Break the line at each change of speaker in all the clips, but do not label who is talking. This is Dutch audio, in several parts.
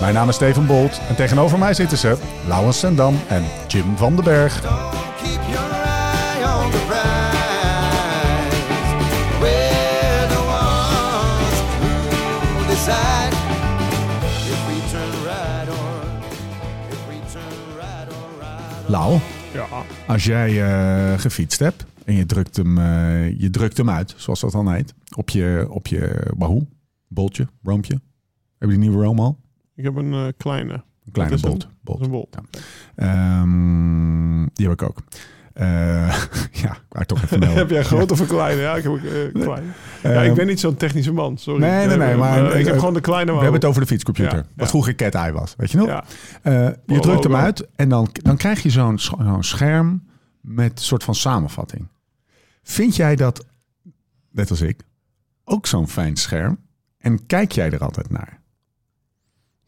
Mijn naam is Steven Bolt en tegenover mij zitten ze Lauwens Sendam en Jim van den Berg. Lau,
Ja,
als jij eh, gefietst hebt en je drukt, hem, eh, je drukt hem uit, zoals dat dan heet, op je, op je Wahoo, boltje, roompje. Heb je die nieuwe room al?
Ik heb een eh, kleine.
Een kleine
is
bolt.
een-
bolt.
Bol.
Ehm, die heb ik ook. Eh, ja, ik wou toch even melden.
heb jij groot of een kleine? Ja, ik heb een uh, kleine. ja, ik
Ehm,
ben niet zo'n technische man, sorry.
Nee, nee, nee, maar,
ik heb gewoon de kleine
We hebben het over de fietscomputer.
Ja,
Wat
ja.
vroeger Cat Eye was, weet je nog?
Ja,
je drukt hem uit en dan, dan krijg je zo'n zo'n scherm met een soort van samenvatting. Vind jij dat, net als ik, ook zo'n fijn scherm? En kijk jij er altijd naar?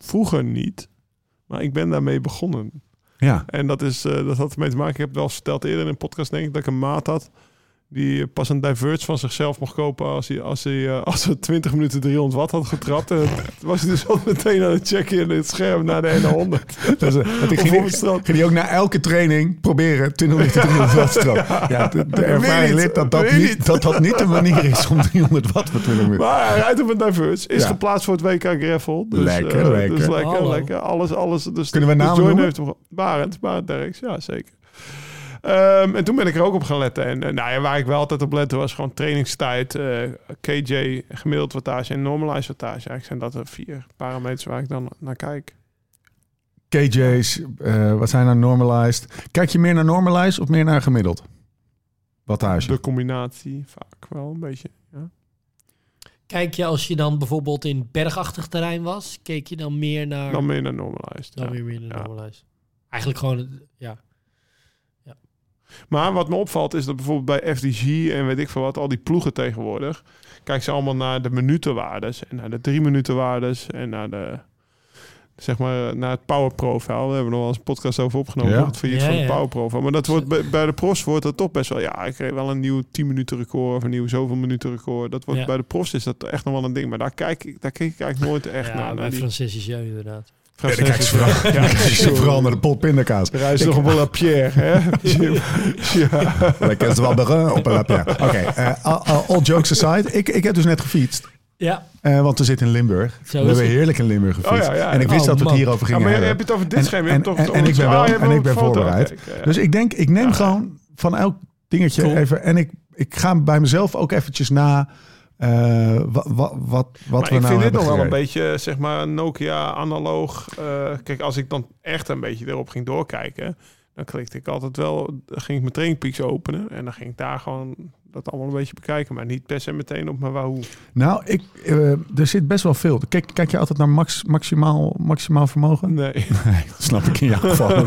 Vroeger niet. Maar ik ben daarmee begonnen.
Ja,
En dat, is, eh, dat had ermee te maken. Ik heb het wel eens verteld eerder in een podcast, denk ik, dat ik een maat had. Die pas een Diverge van zichzelf mocht kopen als hij, als hij eh, als hij 20 minuten 300 watt had getrapt. En het was hij dus al meteen aan het checken in het scherm naar de ene 100.
dus, uh, ik ging, ging die ook na elke training proberen 20 minuten 300 watt te trappen. Ja, de, de ervaring leert dat dat
weet
niet,
niet.
dat dat niet de manier is om 300 watt voor 20 minuten.
Maar hij rijdt op een Diverge. Is
Ja.
geplaatst voor het WK Gravel. Dus,
Lekker,
eh,
lekker.
Dus lekker,
Hallo.
lekker. Alles, alles. Dus
Kunnen we
dus
namen noemen?
heeft hem- Barend, Barend Derks. Ja, zeker. Ehm, en toen ben ik er ook op gaan letten. En eh, nou ja, waar ik wel altijd op lette was gewoon trainingstijd, eh, KJ, gemiddeld wattage en normalized wattage. Eigenlijk zijn dat de vier parameters waar ik dan naar kijk.
KJ's, eh, wat zijn nou normalized? Kijk je meer naar normalized of meer naar gemiddeld? Wattage.
De combinatie vaak wel een beetje. Ja.
Kijk je als je dan bijvoorbeeld in bergachtig terrein was, keek je dan meer naar...
Dan meer naar normalized.
dan
ja.
weer meer naar
Ja.
normalized. Eigenlijk gewoon, ja.
Maar wat me opvalt is dat bijvoorbeeld bij FDG en weet ik veel wat, al die ploegen tegenwoordig, kijk ze allemaal naar de minutenwaardes en naar de drie minutenwaardes en naar de zeg maar naar het power profile. Daar hebben we nog wel eens een podcast over opgenomen.
Ja.
Het failliet
Ja,
van het
ja.
power profile. Maar dat wordt bij, bij de profs wordt dat toch best wel. Ja, ik kreeg wel een nieuw 10 minuten record of een nieuw zoveel minuten record. Dat wordt
Ja.
bij de profs is dat echt nog wel een ding. Maar daar kijk ik, daar kijk ik eigenlijk nooit echt
ja,
naar. naar
bij
die
Francis Jeu inderdaad.
Ja, dan kijk je vooral, je vooral naar de pot pindakaas.
Reis nog op een La Pierre, hè? Ja.
Lekker is wel de op een lapje. Oké, eh, all, all- all jokes aside. Ik, ik heb dus net gefietst.
Ja,
eh, want we zitten in Limburg.
Zo
we
is
hebben heerlijk in Limburg gefietst.
Oh ja, ja.
En ik wist
Oh,
dat we het hierover
Ja,
gingen
maar je
hebben.
hebt het over dit
En-
scherm. Je
en-
toch
en- ik ben
ah,
wel-
je
en ik ben voorbereid.
ja.
Dus ik denk, ik neem
Ja.
gewoon van elk dingetje
Cool.
even... En ik, ik ga bij mezelf ook eventjes na... eh, wat, wat, wat,
maar
we
ik
nou
vind dit nog wel een beetje, zeg maar, Nokia analoog. eh, kijk, als ik dan echt een beetje erop ging doorkijken, dan klikte ik altijd wel, dan ging ik mijn trainingpeaks openen en dan ging ik daar gewoon dat allemaal een beetje bekijken, maar niet per se meteen op mijn Wahoo.
Nou, ik, eh, er zit best wel veel. Kijk, kijk je altijd naar max, maximaal, maximaal vermogen?
Nee.
Nee, dat snap ik in jouw geval.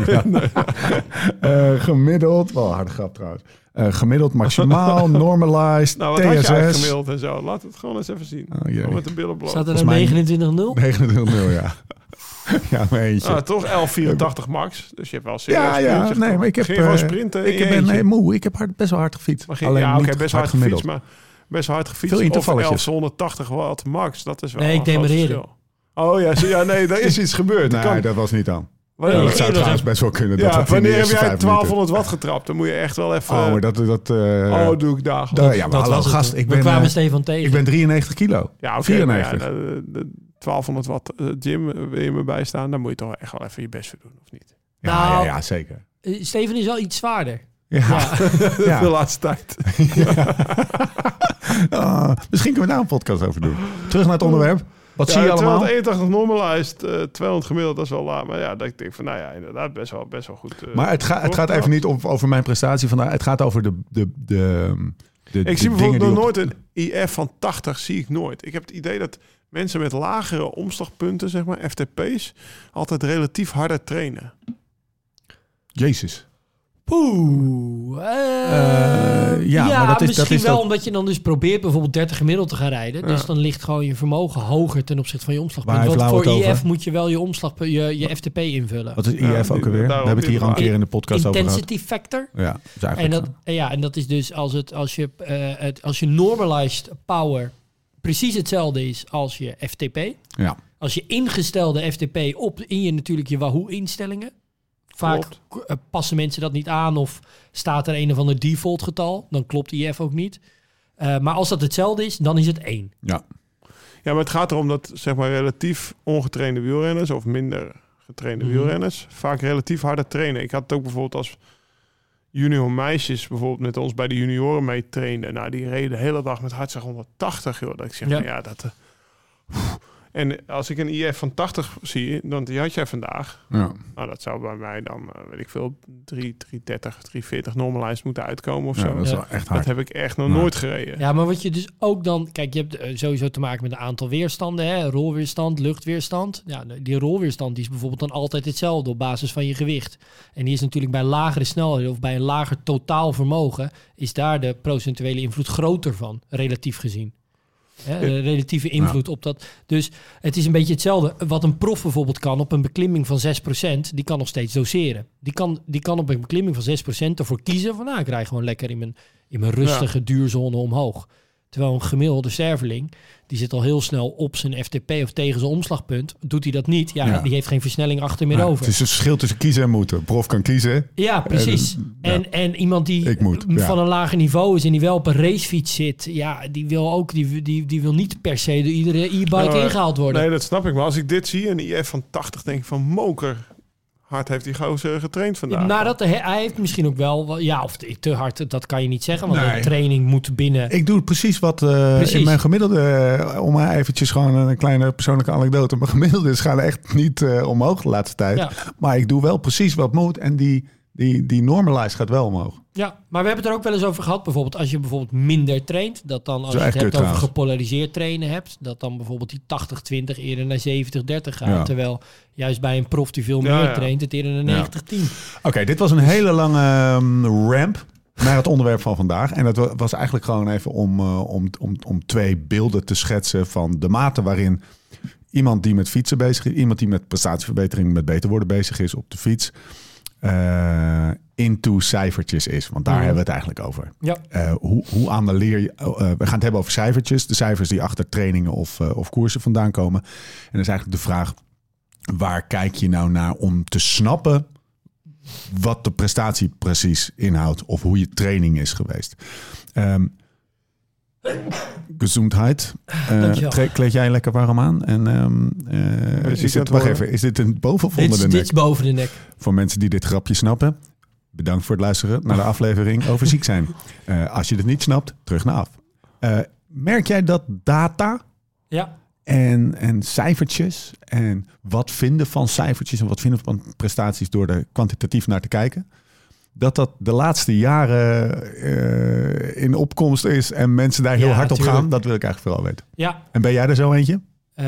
Eh, gemiddeld, wel harde grap trouwens. Eh, gemiddeld maximaal, normalized,
Nou, wat had je
TSS.
eigenlijk gemiddeld en zo? Laat het gewoon eens even zien.
Oh,
met de billen bloot.
staat er
Volgens
een
mij-
29-0?
29 ja. ja, maar eentje.
Ah, toch 1184 max. Dus je hebt wel serieus
ja, ja, nee, maar ik heb,
gewoon
eh,
sprinten
ik ben nee, moe. Ik heb hard, best wel hard gefietst.
Maar ging,
Alleen
ja, oké,
niet
best hard
gemiddeld.
gefietst, maar best hard gefietst.
Veel
Of
intervalletjes.
1180 watt max, dat is wel
Nee, ik demereerde.
Oh ja, zo- ja, nee, daar is iets gebeurd.
Nee,
kan.
dat was niet dan.
Wanneer,
Nee,
dat zou trouwens
heb-
best wel kunnen. Dat
ja,
dat
wanneer heb jij
vijf minuten-
1200 watt getrapt? Dan moet je echt wel even...
Oh, maar dat... dat eh,
oh, doe ik dagelijks.
daar- ja, maar
Dat
hallo gast, ik
We
ben,
kwamen
eh,
Stefan tegen.
ik ben 93 kilo.
ja, ja,
94.
de, de 1200 watt eh, gym eh, wil je me bijstaan, dan moet je toch echt wel even je best voor doen, of niet?
Ja,
Nou,
ja, ja, zeker.
Eh, Steven is wel iets zwaarder.
Ja.
de
Ja.
laatste tijd.
Ah, misschien kunnen we daar een podcast over doen. Terug naar het onderwerp. Wat zie je allemaal?
281 normalized, eh 200 gemiddeld, dat is wel laag. Maar ja, dat ik denk van, nou ja, inderdaad, best wel, best wel goed.
Maar het, gaat het gaat even niet om, over mijn prestatie vandaag. Het gaat over de, de, de, de
Ik
de
zie bijvoorbeeld nog nooit een IF van 80, zie ik nooit. Ik heb het idee dat mensen met lagere omslagpunten, zeg maar, FTP's, altijd relatief harder trainen.
Jezus.
Poeh.
Eh, ja, maar dat is- dat
misschien
is
wel
dat-
omdat je dan dus probeert bijvoorbeeld 30 gemiddeld te gaan rijden. Dus dan ligt gewoon je vermogen hoger ten opzichte van je omslagpunt. Want voor
over?
IF moet je wel je, omslag, je, je FTP invullen.
Wat is
Ja,
IF ook alweer? We hebben het hier al een keer in de podcast over.
Intensity factor.
Ja, dat
En dat, ja, en dat is dus als, het, als, je, eh, het, als je normalized power precies hetzelfde is als je FTP.
Ja.
Als je ingestelde FTP op in je natuurlijk je Wahoo instellingen. Vaak
Klopt.
eh, passen mensen dat niet aan of staat er een of ander default getal. Dan klopt IF ook niet. Eh, maar als dat hetzelfde is, dan is het 1.
ja.
Ja, maar het gaat erom dat, zeg maar, relatief ongetrainde wielrenners of minder getrainde
Mhm.
wielrenners vaak relatief harder trainen. Ik had het ook bijvoorbeeld als junior meisjes bijvoorbeeld met ons bij de junioren mee trainden. Nou, die reden de hele dag met hartslag 180, joh. Dat ik zeg,
Ja.
ja, ja dat... pff. En als ik een IF van 80 zie, dan die had jij vandaag.
ja.
Nou, dat zou bij mij dan, eh, weet ik veel, 3, 330, 340 normalized moeten uitkomen of
Ja,
zo.
dat is
Ja.
wel echt
Dat
hard.
heb ik echt nog
Ja.
nooit gereden.
Ja, maar wat je dus ook dan... Kijk, je hebt eh, sowieso te maken met een aantal weerstanden. Hè? Rolweerstand, luchtweerstand. Ja, die rolweerstand die is bijvoorbeeld dan altijd hetzelfde op basis van je gewicht. En die is natuurlijk bij lagere snelheden of bij een lager totaal vermogen... is daar de procentuele invloed groter van, relatief gezien. Hè, de relatieve invloed op dat. Dus het is een beetje hetzelfde. Wat een prof bijvoorbeeld kan op een beklimming van 6%, die kan nog steeds doseren. Die kan, die kan op een beklimming van 6% ervoor kiezen van nou, ik rij gewoon lekker in mijn, in mijn rustige duurzone omhoog. Terwijl een gemiddelde serveling, die zit al heel snel op zijn FTP of tegen zijn omslagpunt. Doet hij dat niet, ja,
Ja.
die heeft geen versnelling achter meer
Ja,
over.
het is een verschil tussen kiezen en moeten. Prof kan kiezen.
Ja, precies.
Ja.
En, en iemand die
Ik moet, ja.
van een lager niveau is en die wel op een racefiets zit, ja, die wil ook, die, die, die wil niet per se door iedere e-bike
Ja,
ingehaald worden.
Nee, dat snap ik. Maar als ik dit zie, een IF van 80, denk ik van moker. Hard heeft die gozer getraind vandaag.
Nou, dat, hij heeft misschien ook wel, ja, of te te hard, dat kan je niet zeggen, want
Nee.
een training moet binnen.
Ik doe precies wat eh,
Precies.
in mijn gemiddelde... eh, om maar eventjes gewoon een kleine persoonlijke anekdote. Mijn gemiddeldes gaan echt niet eh, omhoog de laatste tijd.
Ja.
Maar ik doe wel precies wat moet. En die, die, die normalize gaat wel omhoog.
Ja, maar we hebben het er ook wel eens over gehad. Bijvoorbeeld als je bijvoorbeeld minder traint, dat dan als je het hebt over
trouwens.
gepolariseerd trainen hebt, dat dan bijvoorbeeld die 80-20 eerder naar 70-30 gaat.
Ja.
Terwijl juist bij een prof die veel meer
ja.
traint, het eerder naar 90-10.
Oké, dit was een hele lange ehm, ramp naar het onderwerp van vandaag. En dat wa- was eigenlijk gewoon even om, eh, om, om, om twee beelden te schetsen van de mate waarin iemand die met fietsen bezig is, iemand die met prestatieverbetering, met beter worden bezig is op de fiets, eh, into cijfertjes is. Want daar
Mhm.
hebben we het eigenlijk over.
Ja.
Eh, hoe, hoe analyseer je... oh, eh, we gaan het hebben over cijfertjes. De cijfers die achter trainingen of, of koersen vandaan komen. En dan is eigenlijk de vraag... waar kijk je nou naar om te snappen... wat de prestatie precies inhoudt... of hoe je training is geweest. Ehm gezondheid. Eh,
Dankjewel.
tre- kleed jij lekker warm aan? En, ehm, eh, is het wacht even, is dit een boven of
Dit,
onder de
dit
nek?
is boven de nek.
Voor mensen die dit grapje snappen, bedankt voor het luisteren naar de aflevering over ziek zijn. Eh, als je het niet snapt, terug naar af. Eh, merk jij dat data
Ja.
en, en cijfertjes en wat vinden van cijfertjes en wat vinden van prestaties door er kwantitatief naar te kijken, dat dat de laatste jaren eh, in opkomst is en mensen daar heel
Ja,
hard op
tuurlijk.
gaan, dat wil ik eigenlijk vooral weten.
Ja,
En ben jij er zo eentje?
Eh,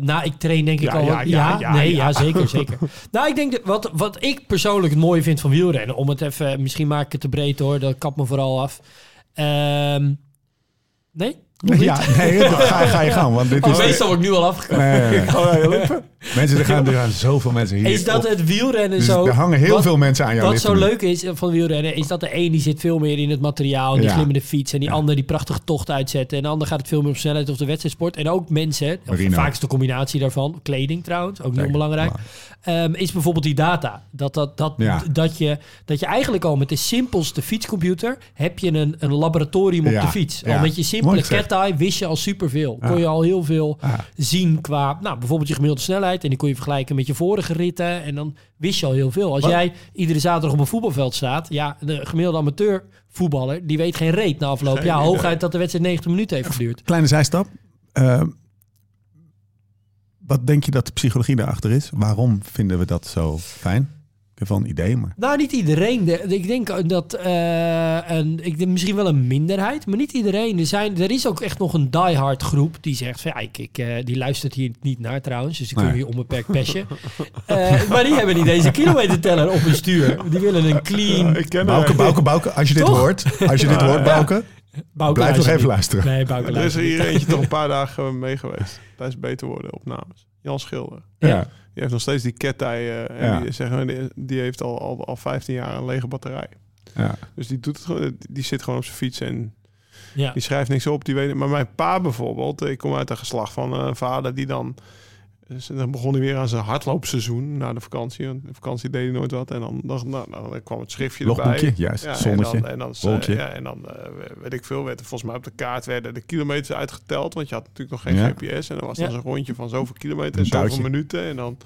nou, ik train denk ik
Ja,
al.
ja,
Ja,
ja,
nee,
ja.
zeker, zeker. nou, ik denk dat wat, wat ik persoonlijk het mooie vind van wielrennen, om het even, misschien maak ik het te breed hoor, dat kap me vooral af. Ehm, nee?
Ja, nee, ga, ga je gang, want dit
Oh,
is...
meestal word ik nu al afgekomen.
Nee, nee, nee. Mensen, er gaan, er gaan zoveel mensen hier.
Is dat
op.
het wielrennen
Dus
zo?
er hangen heel
wat-
veel mensen aan jouw
Wat zo leuk is van wielrennen, is dat de een die zit veel meer in het materiaal. Die
Ja.
glimmende fiets. En die ander die prachtige tocht uitzetten. En de ander gaat het veel meer op snelheid of de wedstrijdsport. En ook mensen, vaak is de combinatie daarvan. Kleding trouwens, ook niet
Zeker,
onbelangrijk. ehm, is bijvoorbeeld die data. Dat, dat, dat,
Ja.
dat, je, dat je eigenlijk al met de simpelste fietscomputer... heb je een, een laboratorium op
Ja,
de fiets. Al met je simpele wegtaai wist je al superveel. Kon je al heel veel zien qua, nou, bijvoorbeeld je gemiddelde snelheid. En die kon je vergelijken met je vorige ritten. En dan wist je al heel veel. Als
Wat?
jij iedere zaterdag op een voetbalveld staat. Ja, de gemiddelde amateur voetballer, die weet geen reet na afloop.
Geen
ja,
idee.
hooguit dat de wedstrijd 90 minuten heeft geduurd.
Kleine zijstap. Eh, wat denk je dat de psychologie daarachter is? Waarom vinden we dat zo fijn? Ik heb wel een idee, maar...
Nou, niet iedereen. De- Ik denk dat eh, een, ik denk misschien wel een minderheid, maar niet iedereen. Er, zijn, er is ook echt nog een diehard groep die zegt van ja, ik, ik, eh, die luistert hier niet naar trouwens, dus die kunnen hier onbeperkt pesje. Eh, maar die hebben niet deze kilometerteller op hun stuur. Die willen een clean.
Ik ken
Bouke, Bouke, Bouke, als je dit
Toch?
hoort, als je dit hoort, Bouke,
Bouke
blijf nog even
niet.
luisteren.
Nee, Bouke
er is er hier
niet.
eentje toch een paar dagen mee geweest. Tijdens beter worden opnames. Jan Schilder.
Ja.
Die heeft nog steeds die kettij. eh, en
Ja.
die, zeggen, die, die heeft al, al, al 15 jaar een lege batterij.
Ja.
Dus die, doet het, gewoon- die zit gewoon op zijn fiets en
Ja.
die schrijft niks op. Die weet, maar mijn pa bijvoorbeeld, ik kom uit een geslacht van een vader die dan... Dus dan begon hij weer aan zijn hardloopseizoen na de vakantie. Want de vakantie deed hij nooit wat. En dan, dan, nou, nou, dan kwam het schriftje
Logboekje,
erbij.
juist.
Ja,
Zonnetje.
En dan, en dan,
wolkje.
ja, en dan eh, weet ik veel, werd er volgens mij op de kaart werden de kilometers uitgeteld. Want je had natuurlijk nog geen
Ja.
GPS. En dan was
Ja.
dan zo'n rondje van zoveel kilometer
Een
en zoveel minuten. En dan...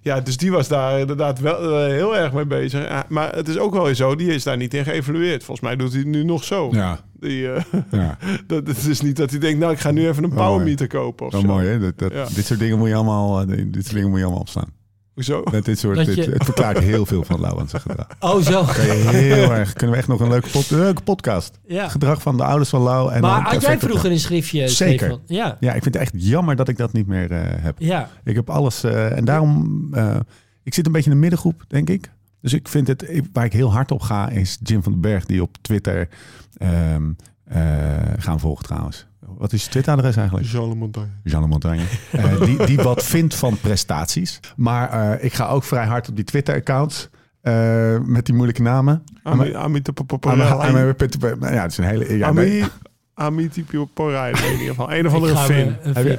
Ja, dus die was daar inderdaad wel eh, heel erg mee bezig. Maar het is ook wel weer zo, die is daar niet in geëvalueerd. Volgens mij doet hij het nu nog zo.
Ja,
Die, eh,
ja.
dat, het is niet dat hij denkt, nou, ik ga nu even een
Wel mooi.
powermeter kopen of
Wel
zo.
mooi, hè? Dat, dat,
Ja.
Dit soort dingen moet je allemaal, eh, dit soort dingen moet je allemaal opstaan.
Hoezo?
Met dit soort, dit,
je-
het verklaart heel veel van Lau aan zijn gedrag.
Oh, zo.
Heel erg, kunnen we echt nog een leuke, pod- leuke podcast.
Ja.
Gedrag van de ouders van Lau. En
Maar had jij vroeger een schriftje?
Zeker.
Stefan? Ja.
Ja, ik vind het echt jammer dat ik dat niet meer eh, heb.
Ja.
Ik heb alles. eh, en daarom. eh, ik zit een beetje in de middengroep, denk ik. Dus ik vind het. ik- waar ik heel hard op ga, is Jim van den Berg, die op Twitter. ehm eh, gaan volgen trouwens. Wat is je Twitter-adres eigenlijk?
Jean Le Montagne.
Jeanne Montagne. Eh, die, die wat vindt van prestaties. Maar eh, ik ga ook vrij hard op die Twitter-accounts. eh, met die moeilijke namen.
Ami-
ama- Ja, het is een hele. Ja, nee.
Ami- Amiti Poporai, in ieder geval. Een of andere Finn.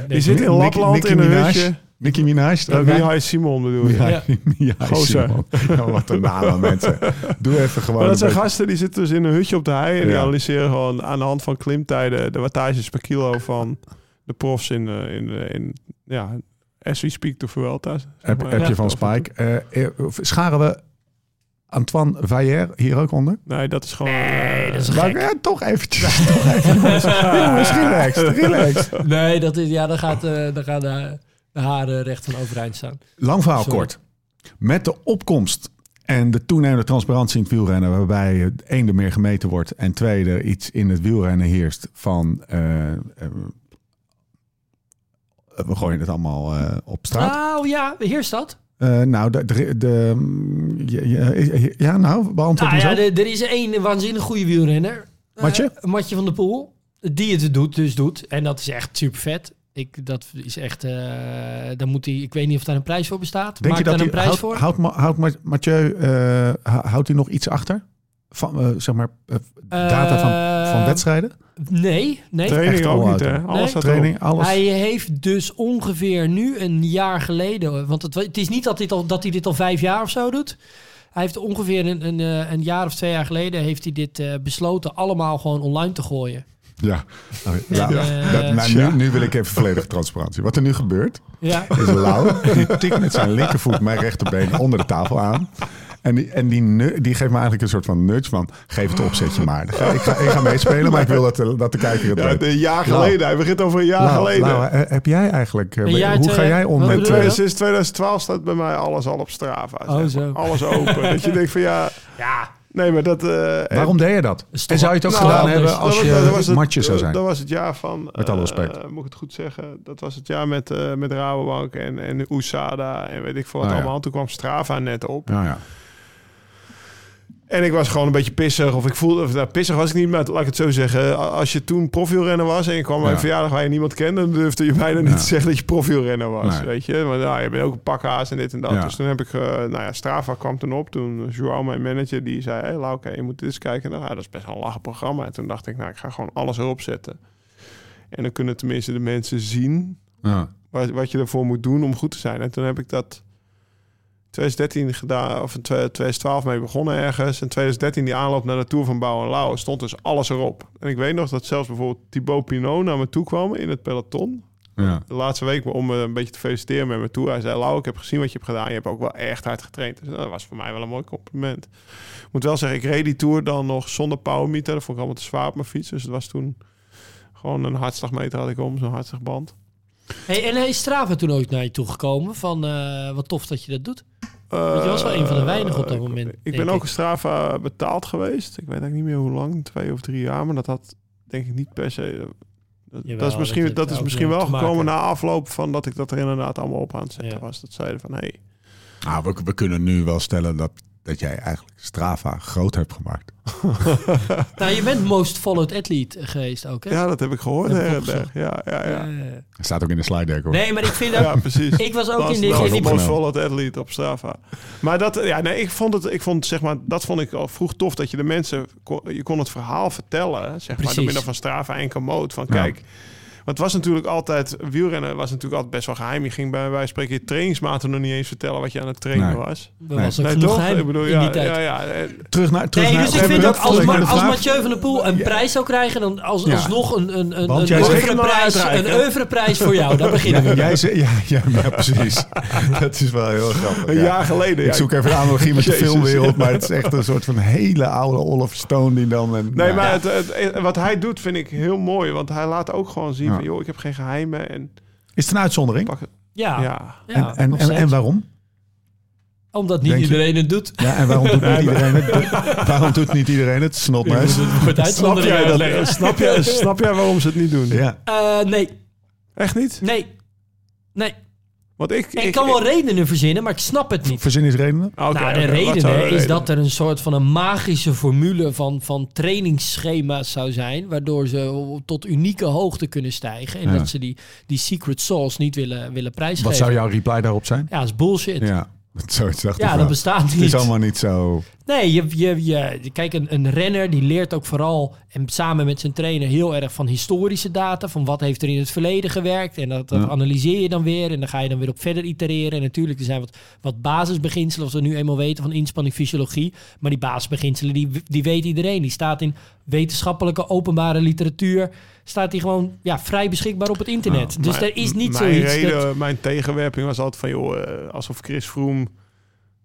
Die zit in Lapland in een hutje.
Nicki Minaj.
Uh,
erbij?
Mihai Simon bedoel je.
Ja,
Ja.
ja,
Gozer.
Simon. Ja, wat een naam, mensen. Doe even gewoon.
Maar dat zijn
beetje-
gasten die zitten dus in een hutje op de hei en die
Ja.
analyseren gewoon aan de hand van klimtijden de wattages per kilo van de profs in, eh, in, eh, in ja, as we speak de Vuelta. zeg
Heb,
maar.
heb je
Ja.
van Spike. Eh, eh, scharen we Antoine Vaillère hier ook onder?
Nee, dat is gewoon...
Nee,
eh,
dat is
Maar,
gek.
ja, toch eventjes. toch. Relax.
Nee, dat is, ja, dan, gaat, eh, dan de haren recht van overeind staan.
Lang verhaal
Sorry.
kort. Met de opkomst en de toenemende transparantie in het wielrennen, waarbij één er meer gemeten wordt en twee er iets in het wielrennen heerst van. eh, we gooien het allemaal eh, op straat.
Nou ja, heerst dat?
Nou, de, de, de- ja, ja, ja, nou, beantwoord
Nou ja, de- er is één waanzinnig goede wielrenner.
Matje?
Matje van der Poel. Die het doet, dus doet. En dat is echt super vet. Ik, dat is echt... eh dan moet hij... Ik weet niet of daar een prijs voor bestaat.
Denk
Maak
je dat
daar een prijs voor?
houdt, Ma- houdt Ma- Mathieu, eh, hou- houdt hij nog iets achter? Van, eh, zeg maar, data van, van wedstrijden?
Nee, nee.
Training
Echt
ook niet, hè? Alles
Nee.
staat
Training, alles.
Hij heeft dus ongeveer nu een jaar geleden... Want het, het is niet dat, dit al, dat hij dit al vijf jaar of zo doet. Hij heeft ongeveer een, een, eh, een jaar of twee jaar geleden... heeft hij dit eh, besloten allemaal gewoon online te gooien.
Ja. Oh, ja. Dat- nou, nu, nu wil ik even volledige transparantie. Wat er nu gebeurt,
Ja.
is Lau, die tikt met zijn linkervoet mijn rechterbeen onder de tafel aan. En die, en die, die geeft me eigenlijk een soort van nudge van, geef het opzetje maar. Dan ga- Ik ga, ik ga meespelen, maar ik wil dat de, dat de kijker het
Ja,
weet.
een jaar
Lau.
geleden. Hij begint over een jaar
Lau,
geleden.
Lau, eh, heb jij eigenlijk, eh,
jaar,
hoe ga jij om met... eh?
Sinds 2012 staat bij mij alles al op Strava. zeg
Oh,
maar. Alles open. dat je denkt van ja...
Ja.
Nee, maar dat... eh,
waarom deed je dat? En zou je het ook
wel-
gedaan
Nou,
hebben als
dat
je
was het-
matje zou zijn?
Dat was het jaar van...
Met alle
eh,
respect.
moet ik het goed zeggen? Dat was het jaar met, eh met Rabobank en, en USADA en weet ik veel wat
Oh, ja.
allemaal. Toen kwam Strava net op.
Ja, ja.
En ik was gewoon een beetje pissig. Of ik voelde... Of, nou, pissig was ik niet, maar laat ik het zo zeggen. Als je toen profielrenner was en je kwam bij een verjaardag waar je niemand kende... dan durfde je bijna niet te zeggen dat je profielrenner was.
Nee.
Weet je? Maar nou, je bent ook een pakhaas en dit en dat. Dus toen heb ik... eh, nou ja, Strava kwam toen op. Toen Joao, mijn manager, die zei... Hé, hey, Lauke, je moet dit eens kijken. Nou, dat is best wel een lachen programma. En toen dacht ik, nou, ik ga gewoon alles erop zetten. En dan kunnen tenminste de mensen zien
Ja.
wat, wat je ervoor moet doen om goed te zijn. En toen heb ik dat 2013 gedaan, of in 2012 mee begonnen ergens. En 2013 die aanloop naar de Tour van Bouw en Lauw stond dus alles erop. En ik weet nog dat zelfs bijvoorbeeld Thibaut Pinot naar me toe kwam in het peloton.
Ja.
De laatste week om me een beetje te feliciteren met mijn Tour. Hij zei, Lau, ik heb gezien wat je hebt gedaan. Je hebt ook wel echt hard getraind. Dus dat was voor mij wel een mooi compliment. Ik moet wel zeggen, ik reed die Tour dan nog zonder powermeter. Dat vond ik allemaal te zwaar op mijn fiets. Dus het was toen gewoon een hartslagmeter had ik om, zo'n hartslagband.
Hey, en is Strava toen ooit naar je toe gekomen? Van wat tof dat je dat doet. Want je was wel een van de weinigen op dat
Eh,
moment,
Ik ben ook
ik.
Strava betaald geweest. Ik weet eigenlijk niet meer hoe lang, twee of drie jaar. Maar dat had denk ik niet per se... Dat,
Jawel,
dat is misschien,
dat
is misschien wel gekomen na afloop van dat ik dat er inderdaad allemaal op aan het zetten
Ja.
was. Dat zeiden van, hé, hey,
Nou, we, we kunnen nu wel stellen dat, dat jij eigenlijk Strava groot hebt gemaakt.
Nou, je bent most followed athlete geweest ook, hè?
Ja, dat heb ik gehoord.
Dat heb ik.
Ja, ja, ja.
Dat staat ook in de slide deck hoor.
nee, maar ik vind ook...
Ja, precies.
Ik was ook
Dat
in de... in die-
most followed athlete op Strava. Maar dat, ja, nee, ik vond het, ik vond zeg maar, dat vond ik al vroeg tof dat je de mensen, kon, je kon het verhaal vertellen, zeg maar, door middel van Strava en Komoot. Van kijk, het was natuurlijk altijd, wielrennen was natuurlijk altijd best wel geheim. Je ging bij wijze van spreken je trainingsmaten nog niet eens vertellen wat je aan het trainen
Nee.
was.
Dat
Nee.
was ook
Nee,
genoeg
toch?
geheim
Ik bedoel,
in
ja,
die tijd.
ja, ja. eh,
Terug naar, terug
Nee,
naar,
dus ik vind ook als, als. Mathieu van der Poel een prijs zou krijgen, dan als,
Ja.
alsnog een, een, een, een, oeuvreprijs, een voor jou. Daar beginnen we.
Jij ze, ja, ja, ja, precies. dat is wel heel grappig.
een
ja.
jaar geleden.
Ik zoek even een analogie met de filmwereld, maar het is echt een soort van hele oude Oliver Stone die dan...
Nee, maar wat hij doet vind ik heel mooi. Want hij laat ook gewoon zien. Van, joh, ik heb geen geheimen. En
Is het een uitzondering?
pak het.
Ja,
Ja.
ja,
en, en, en, waarom?
Omdat niet
Denk je?
iedereen het doet.
Ja, en waarom doet niet iedereen het? Waarom doet niet iedereen het?
Snap jij, dat, snap, jij, snap jij waarom ze het niet doen?
Ja.
Eh, nee,
Echt niet?
nee, nee.
Want ik...
Ik kan wel redenen verzinnen, maar ik snap het niet.
Verzin is redenen?
Oké,
nou, de reden hè, is
reden?
dat er een soort van een magische formule van, van trainingsschema's zou zijn, waardoor ze tot unieke hoogte kunnen stijgen en
Ja.
dat ze die, die secret sauce niet willen, willen prijsgeven.
Wat zou jouw reply daarop zijn?
Ja, dat is bullshit. Ja,
Ja, zoiets dacht ik wel.
dat bestaat
Het
niet.
is allemaal niet zo...
Nee, je, je, je, kijk, een, een renner die leert ook vooral en samen met zijn trainer heel erg van historische data. Van wat heeft er in het verleden gewerkt. En dat, dat
Ja.
analyseer je dan weer. En dan ga je dan weer op verder itereren. En natuurlijk, er zijn wat, wat basisbeginselen, als we nu eenmaal weten van inspanningfysiologie. Maar die basisbeginselen, die, die weet iedereen. Die staat in wetenschappelijke openbare literatuur. Staat die gewoon ja, vrij beschikbaar op het internet. dus
Mijn-
er is niet
mijn
zoiets.
Reden,
dat,
Mijn tegenwerping was altijd van, joh, eh, alsof Chris Froome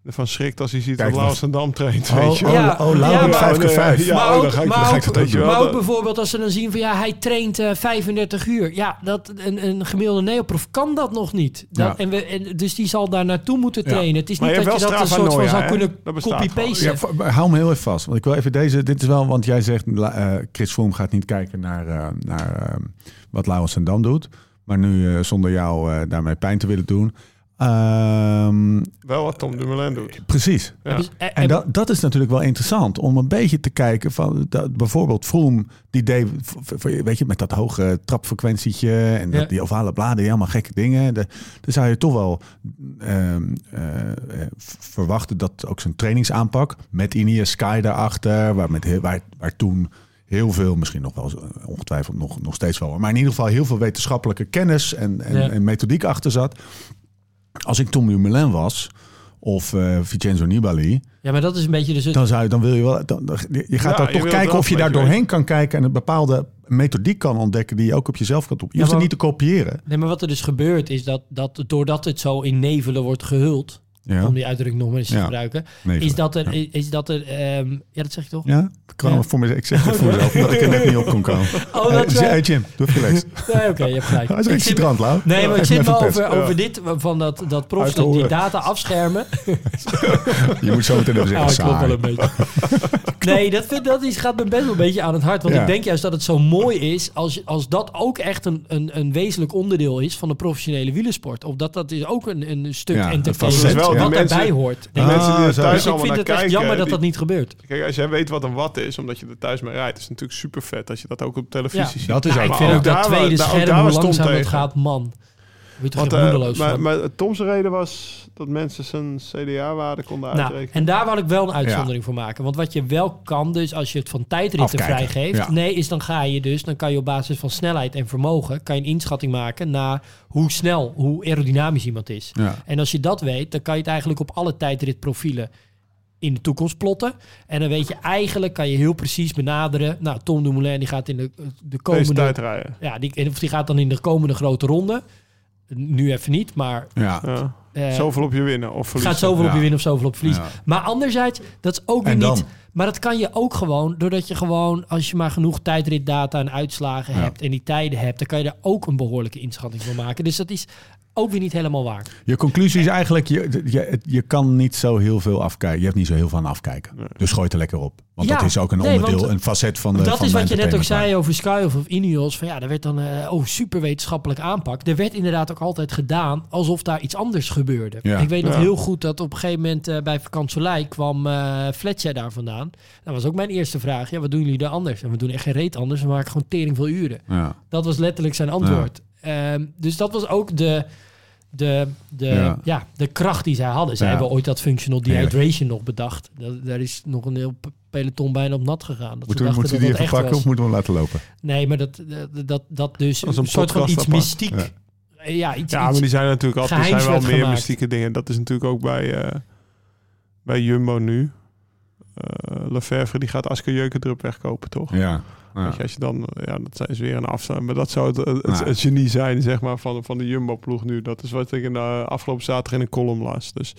ervan schrikt als hij ziet
Kijk,
dat Laurens en Dam traint.
Oh,
weet je wel.
oh,
Ja,
oh,
maar-
5 keer 5.
Ja,
maar
oh,
ook,
dan ga ik-
maar
ik
ook bijvoorbeeld als ze dan zien van ja, hij traint eh, 35 uur. Ja, dat, een, een gemiddelde neoprof kan dat nog niet. Dat,
Ja.
en we, en, dus die zal daar naartoe moeten
Ja.
trainen. Het is
Maar
niet
je
dat je dat een soort van zou
hè?
kunnen copy-pasten.
Hou me heel even vast. Want ik wil even deze. Dit is wel, want jij zegt, eh, Chris Froome gaat niet kijken naar, eh, naar wat Laurens en Dam doet. Maar nu eh, zonder jou eh, daarmee pijn te willen doen. Ehm,
Wel wat Tom Dumoulin doet.
precies.
Ja.
Dus, eh,
En dat, dat is natuurlijk wel interessant om een beetje te kijken van dat, bijvoorbeeld Froome die deed, weet je, met dat hoge trapfrequentietje en dat,
Ja.
die ovale bladen, allemaal gekke dingen. De, dan zou je toch wel ehm, eh, eh, verwachten dat ook zijn trainingsaanpak met Ineos Sky daarachter, waar, met, waar, waar toen heel veel, misschien nog wel, ongetwijfeld nog, nog steeds wel, maar in ieder geval heel veel wetenschappelijke kennis en, en,
Ja.
en methodiek achter zat. Als ik Tom Dumoulin was, of eh Vincenzo Nibali,
ja, maar dat is een beetje dus het...
dan, zou je, dan wil je wel. Dan, dan- je gaat
Ja,
daar toch kijken of je daar doorheen kan kijken en een bepaalde methodiek kan ontdekken die je ook op jezelf kan doen. Je
Ja,
hoeft het niet te kopiëren.
Nee, maar wat er dus gebeurt is dat, dat doordat het zo in nevelen wordt gehuld,
Ja,
om die uitdrukking nog maar eens te gebruiken, is dat er, is dat er ehm, ja, dat zeg je toch?
Ja, ik, kwam. Voor me, ik zeg het voor mezelf, omdat ik er net niet op kon komen.
Oh, dat,
Eh,
eh,
hey, Jim, doe even relaxed.
nee, oké, je hebt gelijk.
Hij is
Ik zit-
Lau.
Nee, maar ik zit
pest.
over,
Ja.
over dit, van dat, dat profs
Uit
die
horen.
data afschermen.
Je moet zo meteen even zeggen,
klopt wel een beetje. Nee, dat, vind, dat is, gaat me best wel een beetje aan het hart. Want
Ja.
ik denk juist dat het zo mooi is als, als dat ook echt een, een, een wezenlijk onderdeel is van de professionele wielersport. Of dat dat is ook een, een stuk entertainment
wel,
wat
mensen-
daarbij hoort.
De
Denk ik.
mensen die er
zo.
thuis
dus ik vind het echt jammer dat
die-
dat niet gebeurt.
Kijk, als jij weet wat een watt is, omdat je er thuis mee rijdt, is het natuurlijk super vet als je dat ook op televisie
Ja.
ziet.
Dat is ook
ik vind
ook
dat tweede scherm, hoe langzaam het gaat, man.
Want, eh, maar, maar Tom's reden was dat mensen zijn CDA-waarde konden
Nou,
uitrekenen.
en daar wil ik wel een uitzondering voor maken. Want wat je wel kan, dus als je het van tijdritten
Afkijken,
vrijgeeft,
ja.
nee, is dan ga je dus, dan kan je op basis van snelheid en vermogen, kan je een inschatting maken naar hoe snel, hoe aerodynamisch iemand is.
Ja.
En als je dat weet, dan kan je het eigenlijk op alle tijdritprofielen in de toekomst plotten. En dan weet je eigenlijk, kan je heel precies benaderen. Nou, Tom Dumoulin die gaat in de, de
Deze
komende...
tijd rijden.
Ja, die, of die gaat dan in de komende grote ronde. Nu even niet, maar...
Ja.
Ja.
eh,
Zoveel op je winnen of verliezen.
gaat zoveel op je winnen of zoveel op verliezen.
Ja.
Maar anderzijds, dat is ook weer niet... Maar dat kan je ook gewoon, doordat je gewoon... als je maar genoeg tijdritdata en uitslagen
Ja.
hebt... en die tijden hebt, dan kan je daar ook een behoorlijke inschatting van maken. Dus dat is ook weer niet helemaal waar.
Je conclusie is eigenlijk, je, je, je kan niet zo heel veel afkijken. Je hebt niet zo heel veel aan afkijken. Dus gooi het er lekker op. Want
Ja,
dat is ook een
nee,
onderdeel,
want
een facet van de
dat
van
is wat je net ook zei over Sky of, of Ineos. Van ja, daar werd dan eh oh, super wetenschappelijk aanpak. Er werd inderdaad ook altijd gedaan alsof daar iets anders gebeurde.
Ja.
Ik weet nog
Ja.
heel goed dat op een gegeven moment eh, bij Vakantielei kwam eh Fletcher daar vandaan. Dat was ook mijn eerste vraag. Ja, wat doen jullie daar anders? En we doen echt geen reet anders. We maken gewoon tering veel uren.
Ja.
Dat was letterlijk zijn antwoord. Ehm, dus dat was ook de, de, de,
Ja.
ja. de kracht die zij hadden. Zij
Ja.
hebben ooit dat functional
Heerlijk.
dehydration nog bedacht. Dat, daar is nog een heel peloton bijna op nat gegaan. Dat
Moeten,
ze
we,
dachten
moeten
dat
die
dat
even
echt
pakken
was.
of moeten we hem laten lopen?
Nee, maar dat, dat, dat, dat dus
Als
een, soort van iets mystiek.
Ja.
Ja, iets,
Ja, maar die zijn natuurlijk altijd. Er zijn wel meer
gemaakt.
mystieke dingen. Dat is natuurlijk ook bij, eh, bij Jumbo nu. Eh Lefevre die gaat Asker Jeukendrup wegkopen, toch?
Ja. Ja.
Weet je, als je dan, eh, ja, dat is weer een afstand. Maar dat zou het, het, het-
Ja.
het genie zijn, zeg maar, van, van de Jumbo-ploeg nu. Dat is wat ik in de afgelopen zaterdag in een column las. Dus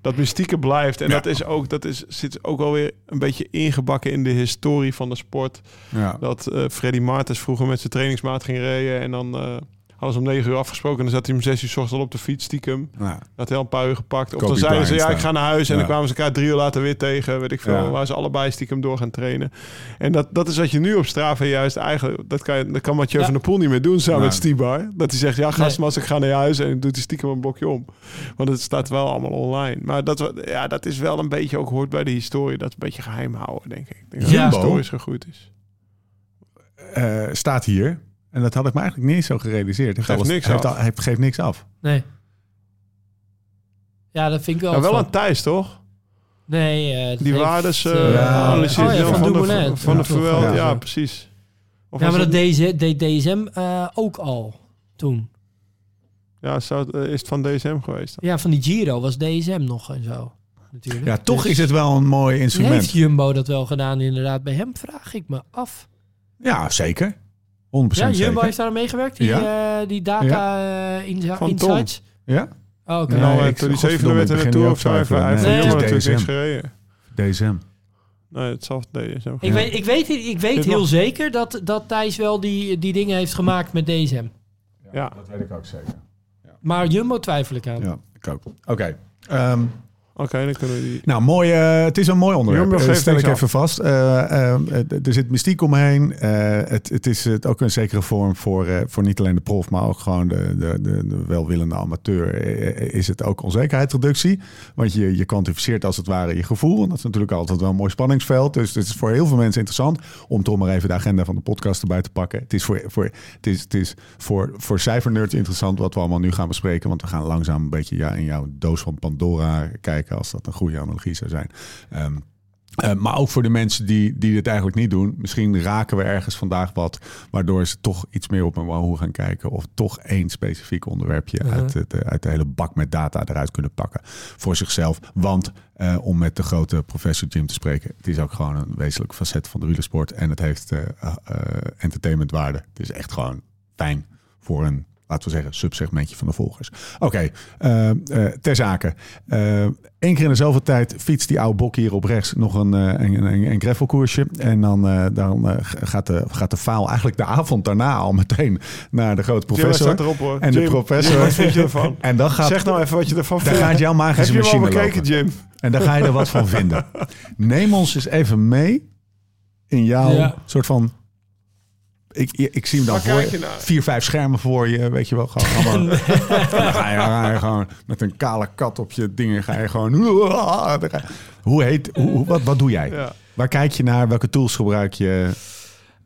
dat mystieke blijft. En
Ja.
dat is ook, dat is, zit ook alweer een beetje ingebakken in de historie van de sport.
Ja.
Dat eh Freddy Martens vroeger met zijn trainingsmaat ging rijden. En dan eh, hadden ze om negen uur afgesproken. En dan zat hij om zes uur 's ochtends al op de fiets stiekem.
Ja.
Dat hij al een paar uur gepakt. Of dan zeiden ze, ja, ik ga naar huis. En
Ja.
dan kwamen ze elkaar drie uur later weer tegen. Weet ik veel.
Ja.
Waar ze allebei stiekem door gaan trainen. En dat, dat is wat je nu op Strava juist eigenlijk... Dat kan, je- dat kan Mathieu
Ja.
van der Poel niet meer doen samen met Stibar. Dat hij zegt, ja, gast,
Nee.
ik ga naar je huis. En doet hij stiekem een blokje om. Want het staat wel allemaal online. Maar dat, ja, dat is wel een beetje ook hoort bij de historie. Dat is een beetje geheim houden, denk ik. Denk dat
Ja.
het historisch gegroeid is.
Eh, staat hier. En dat had ik me eigenlijk niet zo gerealiseerd. Heeft
Geeft niks
heeft
af.
heeft- geeft niks af.
Nee. Ja, dat vind ik wel.
Ja, wel
van-
aan Thijs, toch?
Nee, eh,
Die waardes
eh,
eh
Ja.
oh van
de, van de
Ja.
verwel.
Ja.
Ja, precies. Of
Ja, maar dat deze, deed DSM eh, ook al toen.
Ja, zou is het van DSM geweest? dan?
Ja, van die Giro was DSM nog en zo. Natuurlijk.
Ja, toch
Dus
is het wel een mooi instrument.
Heeft Jumbo dat wel gedaan inderdaad bij hem? Vraag ik me af.
Ja, zeker. 100%
Ja, Jumbo
zeker.
heeft daar aan meegewerkt, die, eh, die data eh, in,
Van Tom.
insights.
Ja?
Oh, oké.
Nee,
nou, eh,
ik-
toen die
godverdomme,
zevende werd Tour
nu
of zo.
Twijfelen.
van
Nee,
natuurlijk niks gereden.
DSM.
Nee, het zal DSM
Ik weet, ik weet, ik weet heel zeker dat, dat Thijs wel die, die dingen heeft gemaakt met DSM.
Ja.
Dat weet ik ook zeker.
Maar Jumbo twijfel ik aan.
Ja, ik ook. Oké. Ehm,
Oké, dan kunnen we die...
nou, mooi, eh, het is een mooi onderwerp.
Jumbo
Eh, stel ik even vast. Eh, er zit mystiek omheen. Het, het is het ook een zekere vorm voor, voor niet alleen de prof, maar ook gewoon de, de, de, de welwillende amateur. Is het ook onzekerheidsreductie? Want je, je kwantificeert als het ware je gevoel. En dat is natuurlijk altijd wel een mooi spanningsveld. Dus het is voor heel veel mensen interessant om toch maar even de agenda van de podcast erbij te pakken. Het is voor, voor, het is, het is voor, voor cijfernerds interessant wat we allemaal nu gaan bespreken. Want we gaan langzaam een beetje ja, in jouw doos van Pandora kijken, als dat een goede analogie zou zijn. Ehm, eh, maar ook voor de mensen die, die dit eigenlijk niet doen. Misschien raken we ergens vandaag wat. Waardoor ze toch iets meer op een wahoo gaan kijken. Of toch één specifiek onderwerpje
Mhm.
uit, de, uit de hele bak met data eruit kunnen pakken. Voor zichzelf. Want eh, om met de grote professor Jim te spreken. Het is ook gewoon een wezenlijk facet van de wielersport. En het heeft eh, eh, entertainmentwaarde. Het is echt gewoon fijn voor een laten we zeggen, subsegmentje van de volgers. Oké, eh, eh, ter zake. Eén keer in de zoveel tijd fietst die oude bok hier op rechts nog een, eh, een, een, een gravelkoersje. En dan, eh, dan eh, gaat, de, gaat de faal eigenlijk de avond daarna al meteen naar de grote professor.
staat erop hoor.
En de professor.
Jim, wat vind je ervan?
En dan gaat,
Zeg nou even wat je ervan
dan
vindt.
gaat jouw
Heb
magische
je hem al
machine
bekeken,
lopen.
Jim?
En daar ga je er wat van vinden. Neem ons eens even mee in jouw
Ja.
soort van... Ik, ik zie hem dan
Waar
voor je. Vier, vijf schermen voor je, weet je wel. Gewoon, allemaal- dan ga je, ga je gewoon met een kale kat op je dingen. Ga je gewoon... Hoe heet... Hoe, wat, wat doe jij?
Ja.
Waar kijk je naar? Welke tools gebruik je?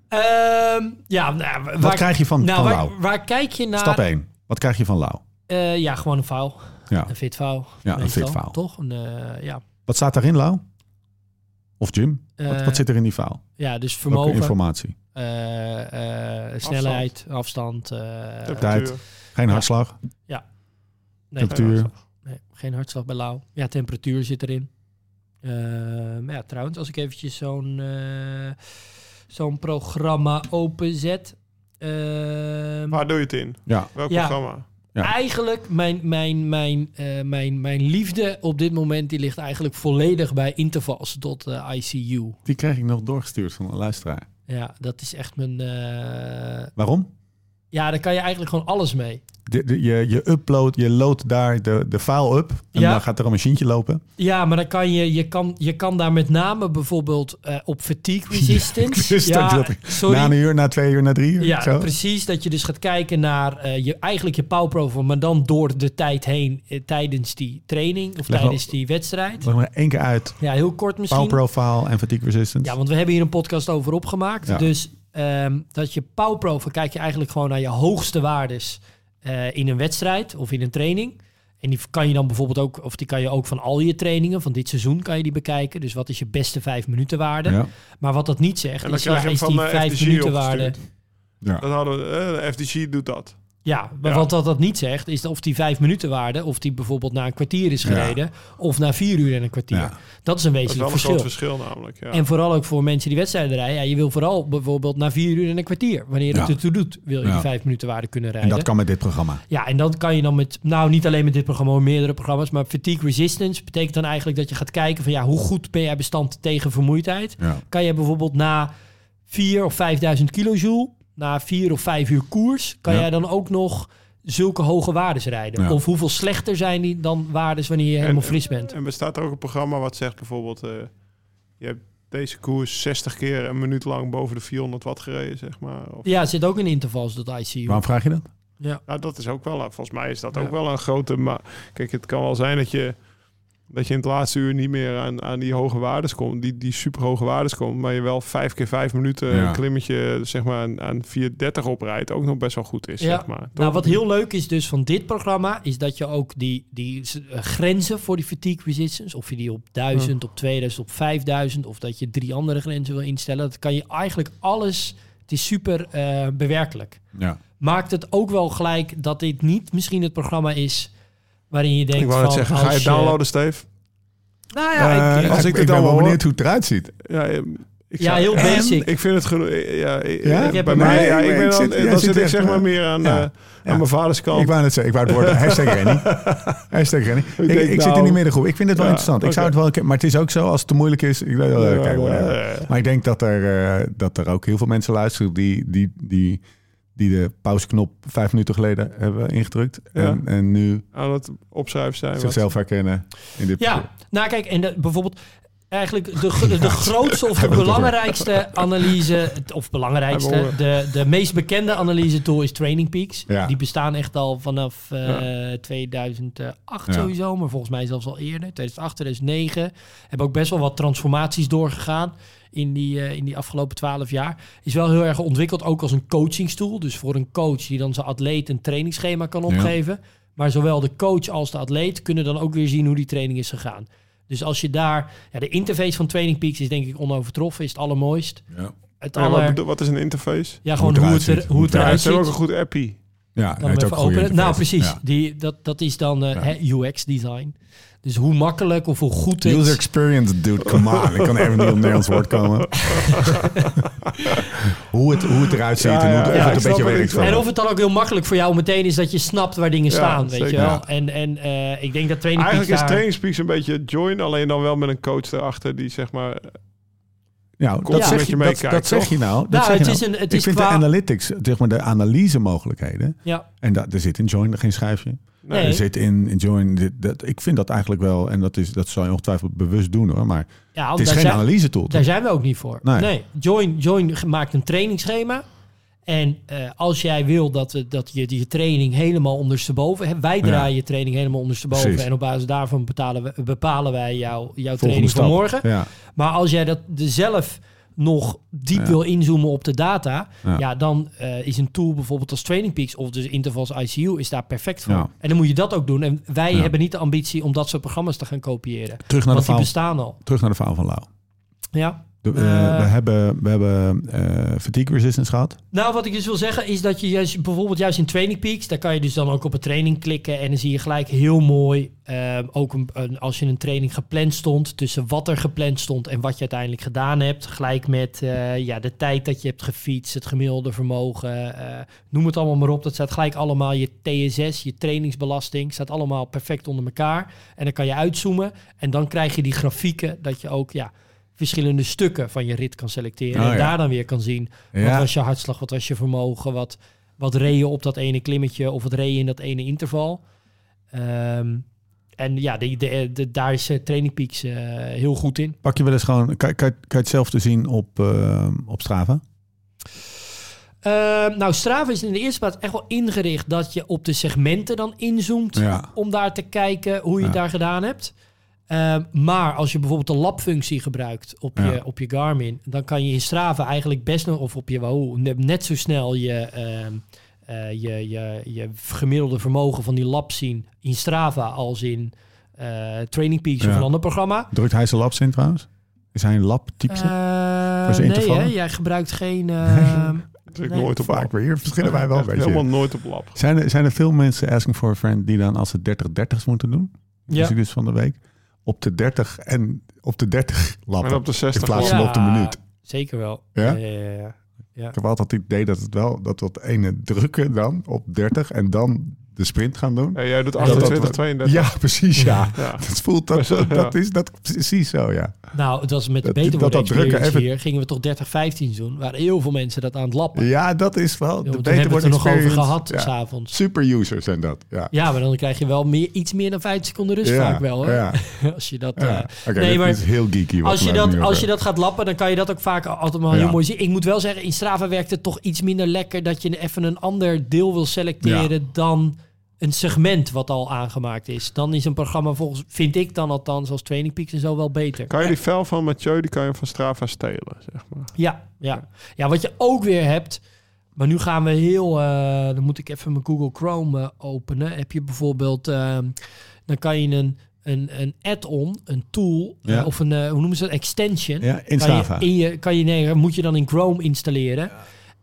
Ehm, ja, nou, waar,
Wat krijg je van,
nou,
van Lau?
waar kijk je naar?
Stap 1. Wat krijg je van Lau?
Eh, ja, gewoon een vouw.
Ja.
Een fit vouw.
Ja, een fit vouw.
Toch? Een, eh, ja.
Wat staat daarin, Lau? Of Jim? wat,
Eh,
wat zit er in die faal?
Ja, dus
Welke
vermogen,
informatie?
Eh, eh, snelheid, afstand. eh.
Tijd. Geen
Ja.
hartslag?
nee,
temperatuur?
nee, geen hartslag bij Lau. Ja, temperatuur zit erin. Maar ja, trouwens, als ik eventjes zo'n eh, zo'n programma openzet. ehm,
Waar doe je het in?
Ja.
Welk
Ja.
programma?
Ja.
Eigenlijk, mijn, mijn, mijn, eh, mijn, mijn liefde op dit moment, die ligt eigenlijk volledig bij intervals tot eh, ICU.
Die kreeg ik nog doorgestuurd van een luisteraar.
Ja, dat is echt mijn... eh,
Waarom?
Ja, daar kan je eigenlijk gewoon alles mee.
De, de- je, je upload, je loadt daar de, de file up. En
Ja.
dan gaat er een machientje lopen.
Ja, maar dan kan je, je, kan, je kan daar met name bijvoorbeeld eh, op fatigue resistance. ja, sorry.
Na een uur, na twee uur, na drie uur.
Ja,
zo.
precies. Dat je dus gaat kijken naar eh, je, eigenlijk je power profile, maar dan door de tijd heen eh, tijdens die training of
Leg
tijdens die wedstrijd.
Leg maar één keer uit.
Ja, heel kort misschien.
Power profile en fatigue resistance.
Ja, want we hebben hier een podcast over opgemaakt.
Ja.
Dus ehm, dat je power profile kijk je eigenlijk gewoon naar je hoogste waardes eh, in een wedstrijd of in een training. En die kan je dan bijvoorbeeld ook, of die kan je ook van al je trainingen van dit seizoen kan je die bekijken. Dus wat is je beste vijf minuten waarde?
Ja.
Maar wat dat niet zegt,
En dan
is,
krijg
ja,
je
is die
de
vijf
FDG
minuten waarde.
Ja.
Dat hadden we, eh, de FDG doet dat.
Ja, maar
Ja.
wat dat, dat niet zegt, is of die vijf minuten waarde, of die bijvoorbeeld na een kwartier is
Ja.
gereden, of na vier uur en een kwartier.
Ja.
Dat is een
Dat is
wezenlijk
wel een
verschil.
groot verschil namelijk. Ja.
En vooral ook voor mensen die wedstrijden rijden. Ja, je wil vooral bijvoorbeeld na vier uur en een kwartier. Wanneer het ertoe doet, wil je
Ja.
die vijf minuten waarde kunnen
En
rijden.
dat kan met dit programma.
Ja, en dan kan je dan met, nou niet alleen met dit programma, maar meerdere programma's. Maar fatigue resistance betekent dan eigenlijk dat je gaat kijken van ja, hoe goed ben jij bestand tegen vermoeidheid?
Ja.
Kan je bijvoorbeeld na 4 of 5000 kilojoule, na 4 of 5 uur koers, kan
Ja.
jij dan ook nog zulke hoge waardes rijden?
Ja.
Of hoeveel slechter zijn die dan waardes wanneer je helemaal fris bent?
En bestaat er ook een programma wat zegt bijvoorbeeld... eh, je hebt deze koers 60 keer een minuut lang boven de 400 watt gereden, zeg maar. Of,
Ja, er zit ook in intervals dat ICU.
Waarom vraag je dat?
Ja.
Nou, dat is ook wel, volgens mij is dat
Ja.
ook wel een grote... Maar kijk, het kan wel zijn dat je, dat je in het laatste uur niet meer aan, aan die hoge waardes komt, die, die super hoge waardes komt, maar je wel vijf keer vijf minuten
Ja.
een klimmetje zeg maar aan, aan 430 oprijdt, ook nog best wel goed is,
Ja.
zeg maar.
Nou, wat heel leuk is dus van dit programma, is dat je ook die, die eh, grenzen voor die fatigue resistance, of je die op 1000, op 2000, op 5000, of dat je drie andere grenzen wil instellen, dat kan je eigenlijk alles, het is super eh, bewerkelijk.
Ja.
Maakt het ook wel gelijk dat dit niet misschien het programma is waarin je denkt
ik wou
van...
net zeggen, ga je het downloaden, Steve?
Nou ja, ik,
Eh,
als
ik,
ik
ik
het
ben
al
wel benieuwd hoe het eruit ziet.
Ja, eh, ik
Ja, heel
en
basic.
Ik vind het genoeg. Ja, ik-
Ja?
eh,
Ik heb
bij mij, ja, ik
ik
ben dan,
zit-
dan
zit
ik zeg maar
eh,
meer aan,
ja.
eh, aan mijn vaders kant.
Ik wou net zeggen, ik wou het woord hashtag Rennie. hashtag Rennie. Ik,
denk,
ik zit
nou,
in die middengroep. Ik vind het wel
ja,
interessant. Ik zou het wel, een keer- maar het is ook zo, als het te moeilijk is. Ik kijk, whatever.
eh,
Maar ik denk dat er, eh, dat er ook heel veel mensen luisteren die, die, die, die de pauzeknop vijf minuten geleden hebben ingedrukt.
Ja.
En, en nu
aan het opschrijven zijn. wat-
zichzelf herkennen in dit
Ja, nou kijk, en de, bijvoorbeeld eigenlijk de, de, de grootste of de belangrijkste analyse, of belangrijkste, de, de meest bekende analyse tool is Training Peaks.
Ja.
Die bestaan echt al vanaf eh,
Ja.
2008
Ja.
sowieso, maar volgens mij zelfs al eerder, 2008, 2009. Hebben ook best wel wat transformaties doorgegaan in die, eh, in die afgelopen 12 jaar. Is wel heel erg ontwikkeld ook als een coachingstoel. Dus voor een coach die dan zijn atleet een trainingsschema kan
Ja.
opgeven. Maar zowel de coach als de atleet kunnen dan ook weer zien hoe die training is gegaan. Dus als je daar... Ja, de interface van Training Peaks is denk ik onovertroffen. Is het allermooist.
Ja.
Het
Ja, wat,
aller,
bedoel- wat is een interface?
ja, gewoon
Hoe
hoe
het
het, er,
eruit ziet.
hoe het
het
eruit
Ze hebben ook
ziet.
een goed appie.
Ja,
Dan even
ook.
Nou, precies.
Ja.
Die, dat, dat is dan eh,
Ja.
hè, UX-design. Dus hoe makkelijk of hoe goed het...
User experience, dude, come on. Ik kan even niet op Nederlands woord komen. hoe, het, hoe het eruit ziet
Ja,
en hoe
ja,
het,
ja,
een beetje werkt.
En
je.
of het dan ook heel makkelijk voor jou meteen is dat je snapt waar dingen
Ja,
staan, weet je wel.
Ja.
En, en eh, ik denk dat Training
Eigenlijk is
daar-
Trainingspeaks een beetje join, alleen dan wel met een coach erachter die zeg maar...
Nou,
Komt
dat,
een
zeg
beetje
je, dat, dat zeg je nou. Dat
Nou,
zeg je
het
nou.
is een- het
ik
is
vind
qua-
de analytics, zeg maar de analyse mogelijkheden.
Ja,
En da, er zit in Join geen schijfje.
Nee.
Zit in, Join, dit, dat, ik vind dat eigenlijk wel, en dat, is, dat zal je ongetwijfeld bewust doen hoor, maar
ja
het is geen
zijn-
analyse tool.
Daar zijn we ook niet voor.
Nee.
Nee, Join, Join maakt een trainingsschema. En eh, als jij wil dat, dat je die training helemaal ondersteboven hebt, wij draaien je training helemaal ondersteboven.
Precies.
En op basis daarvan betalen we, bepalen wij jou, jouw
Volgende
training van morgen.
Ja,
Maar als jij dat zelf nog diep
Ja.
wil inzoomen op de data,
Ja.
ja, dan eh, is een tool bijvoorbeeld als Training Peaks of dus Intervals ICU is daar perfect voor.
Ja.
En dan moet je dat ook doen. En wij hebben niet de ambitie om dat soort programma's te gaan kopiëren.
Terug naar, de
Want die
verhaal,
bestaan al.
terug naar de verhaal van Lau.
Ja.
De, eh,
Eh.
we hebben, we hebben eh, fatigue resistance gehad.
Nou, wat ik dus wil zeggen is dat je juist, bijvoorbeeld juist in Training Peaks, daar kan je dus dan ook op een training klikken en dan zie je gelijk heel mooi, ook een, een- als je een training gepland stond, tussen wat er gepland stond en wat je uiteindelijk gedaan hebt, gelijk met ja, de tijd dat je hebt gefietst, het gemiddelde vermogen, noem het allemaal maar op. Dat staat gelijk allemaal je TSS, je trainingsbelasting, staat allemaal perfect onder elkaar. En dan kan je uitzoomen en dan krijg je die grafieken dat je ook ja, verschillende stukken van je rit kan selecteren.
Oh,
en
ja.
daar dan weer kan zien wat
Ja.
was je hartslag, wat was je vermogen, wat, wat reed je op dat ene klimmetje of wat reed je in dat ene interval. Ehm, en ja, de, de, de- daar is eh, Training Peaks eh, heel goed in.
Pak je wel eens gewoon, kan, kan, kan je hetzelfde zien op, eh, op Strava?
Ehm, nou, Strava is in de eerste plaats echt wel ingericht dat je op de segmenten dan inzoomt
Ja.
om daar te kijken hoe je het daar gedaan hebt. Ehm, maar als je bijvoorbeeld de labfunctie gebruikt op je, op je Garmin, dan kan je in Strava eigenlijk best nog, of op je Wahoo, net- net zo snel je, ehm, eh, je, je, je gemiddelde vermogen van die lab zien in Strava als in eh, Training Peaks of een ander programma.
Drukt hij zijn labs in trouwens? Is hij een lab type?
Eh,
Voor zijn
nee, hè? jij gebruikt geen. ehm,
Druk
Nee,
nooit op
weer. Hier verschillen wij wel een beetje.
Helemaal nooit op lab.
Zijn er, zijn er veel mensen asking for a friend die dan als ze 30-30's moeten doen?
Ja.
Ja. Dus van de week. Op de 30 en op de 30 lappen.
En op de
in
60
plaats
lab.
van op de minuut.
Zeker wel.
Ja?
Ja, ja, ja, ja.
Ik heb altijd het idee dat het wel dat we het ene drukken dan op 30 en dan de sprint gaan doen.
Ja, jij doet
dat-
28, 32.
Ja, precies. Ja.
Ja.
Dat voelt dat, dat is dat precies zo, ja.
Nou, het was met de Beter
dat- dat drukken
Experience
even-
hier. Gingen we toch 30-15 doen. Waren heel veel mensen dat aan het lappen.
Ja, dat is wel de beter
hebben we het er nog over gehad
Ja.
s'avonds.
Super users zijn dat. Ja.
Ja, maar dan krijg je wel meer, iets meer dan 5 seconden rust
ja.
vaak wel. Hoor.
Ja.
Als je dat...
Ja.
eh,
Oké,
nee, maar
is heel geeky. wat
als je, dat, als je dat gaat lappen, dan kan je dat ook vaak altijd wel heel
Ja.
mooi zien. Ik moet wel zeggen, in Strava werkt het toch iets minder lekker dat je even een ander deel wil selecteren dan een segment wat al aangemaakt is. Dan is een programma volgens, vind ik dan althans, als Training Peaks en zo wel beter.
Kan je die vel van Mathieu, die kan je van Strava stelen, zeg maar.
Ja, ja. ja, wat je ook weer hebt. Maar nu gaan we heel. eh, dan moet ik even mijn Google Chrome eh, openen. Heb je bijvoorbeeld. ehm, dan kan je een, een, een add-on, een tool. eh,
Ja.
of een. eh, hoe noemen ze dat? Extension.
Ja, in
kan je,
Strava.
in je, kan je, nee, moet je dan in Chrome installeren.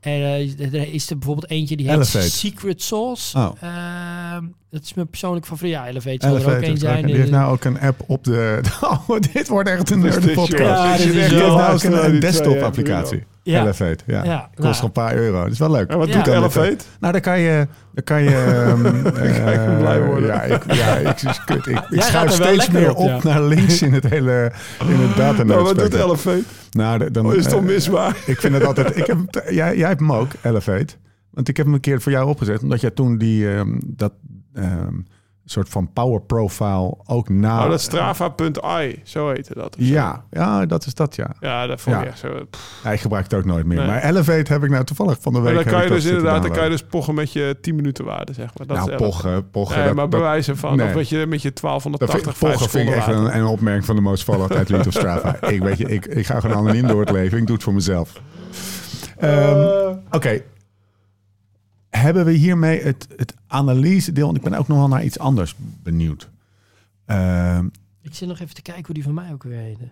En eh, er is er bijvoorbeeld eentje die heet
Elevate.
Secret Sauce.
Oh.
Ehm, dat is mijn persoonlijk favoriet. Ja, Elevate zal er ook zijn.
die heeft nou ook een app op de... Oh, dit wordt echt een nerd podcast.
Ja,
Dit is echt
nou ook een, desktop
ja,
applicatie.
Ja.
Elevate, ja.
Ja,
Kost
nou.
een paar euro. Dat is wel leuk.
En wat
Ja.
doet Elevate?
Nou, dan kan je... Dan kan je ehm, eh,
blij worden.
Ja, ik, ja, ik, ik, schuif steeds meer
op,
op,
ja.
naar links in het hele in het data
Nou, wat doet. Elevate?
Nou, de- dan,
Oh, is het
eh,
onmisbaar?
ik vind het altijd... Ik heb, jij, jij hebt hem ook, Elevate. Want ik heb hem een keer voor jou opgezet. Omdat jij toen die... ehm, dat ehm, soort van power profile ook na...
Oh, dat Strava.ai, zo heette dat. zo.
Ja, ja, dat is dat, ja.
Ja, dat vond
Ja.
ik echt zo. pff.
ja. Ik gebruik het ook nooit meer.
Nee.
Maar Elevate heb ik nou toevallig van de week...
Maar dan kan je dus
dat
inderdaad, dan kan je dus pochen met je 10 minuten waarde, zeg maar. Dat
Nou,
is
pochen, pochen.
Nee,
dat-
maar
dat-
bewijzen van,
nee.
of dat je met je
Dat
1280
vind, pochen vind ik echt een, een opmerking van de most followed athlete of Strava. ik, weet je, ik, ik ga gewoon anoniem door het leven. Ik doe het voor mezelf. Ehm, Oké. Hebben we hiermee het, het analyse deel? Want ik ben ook nog wel naar iets anders benieuwd. Ehm,
Ik zit nog even te kijken hoe die van mij ook weer heette.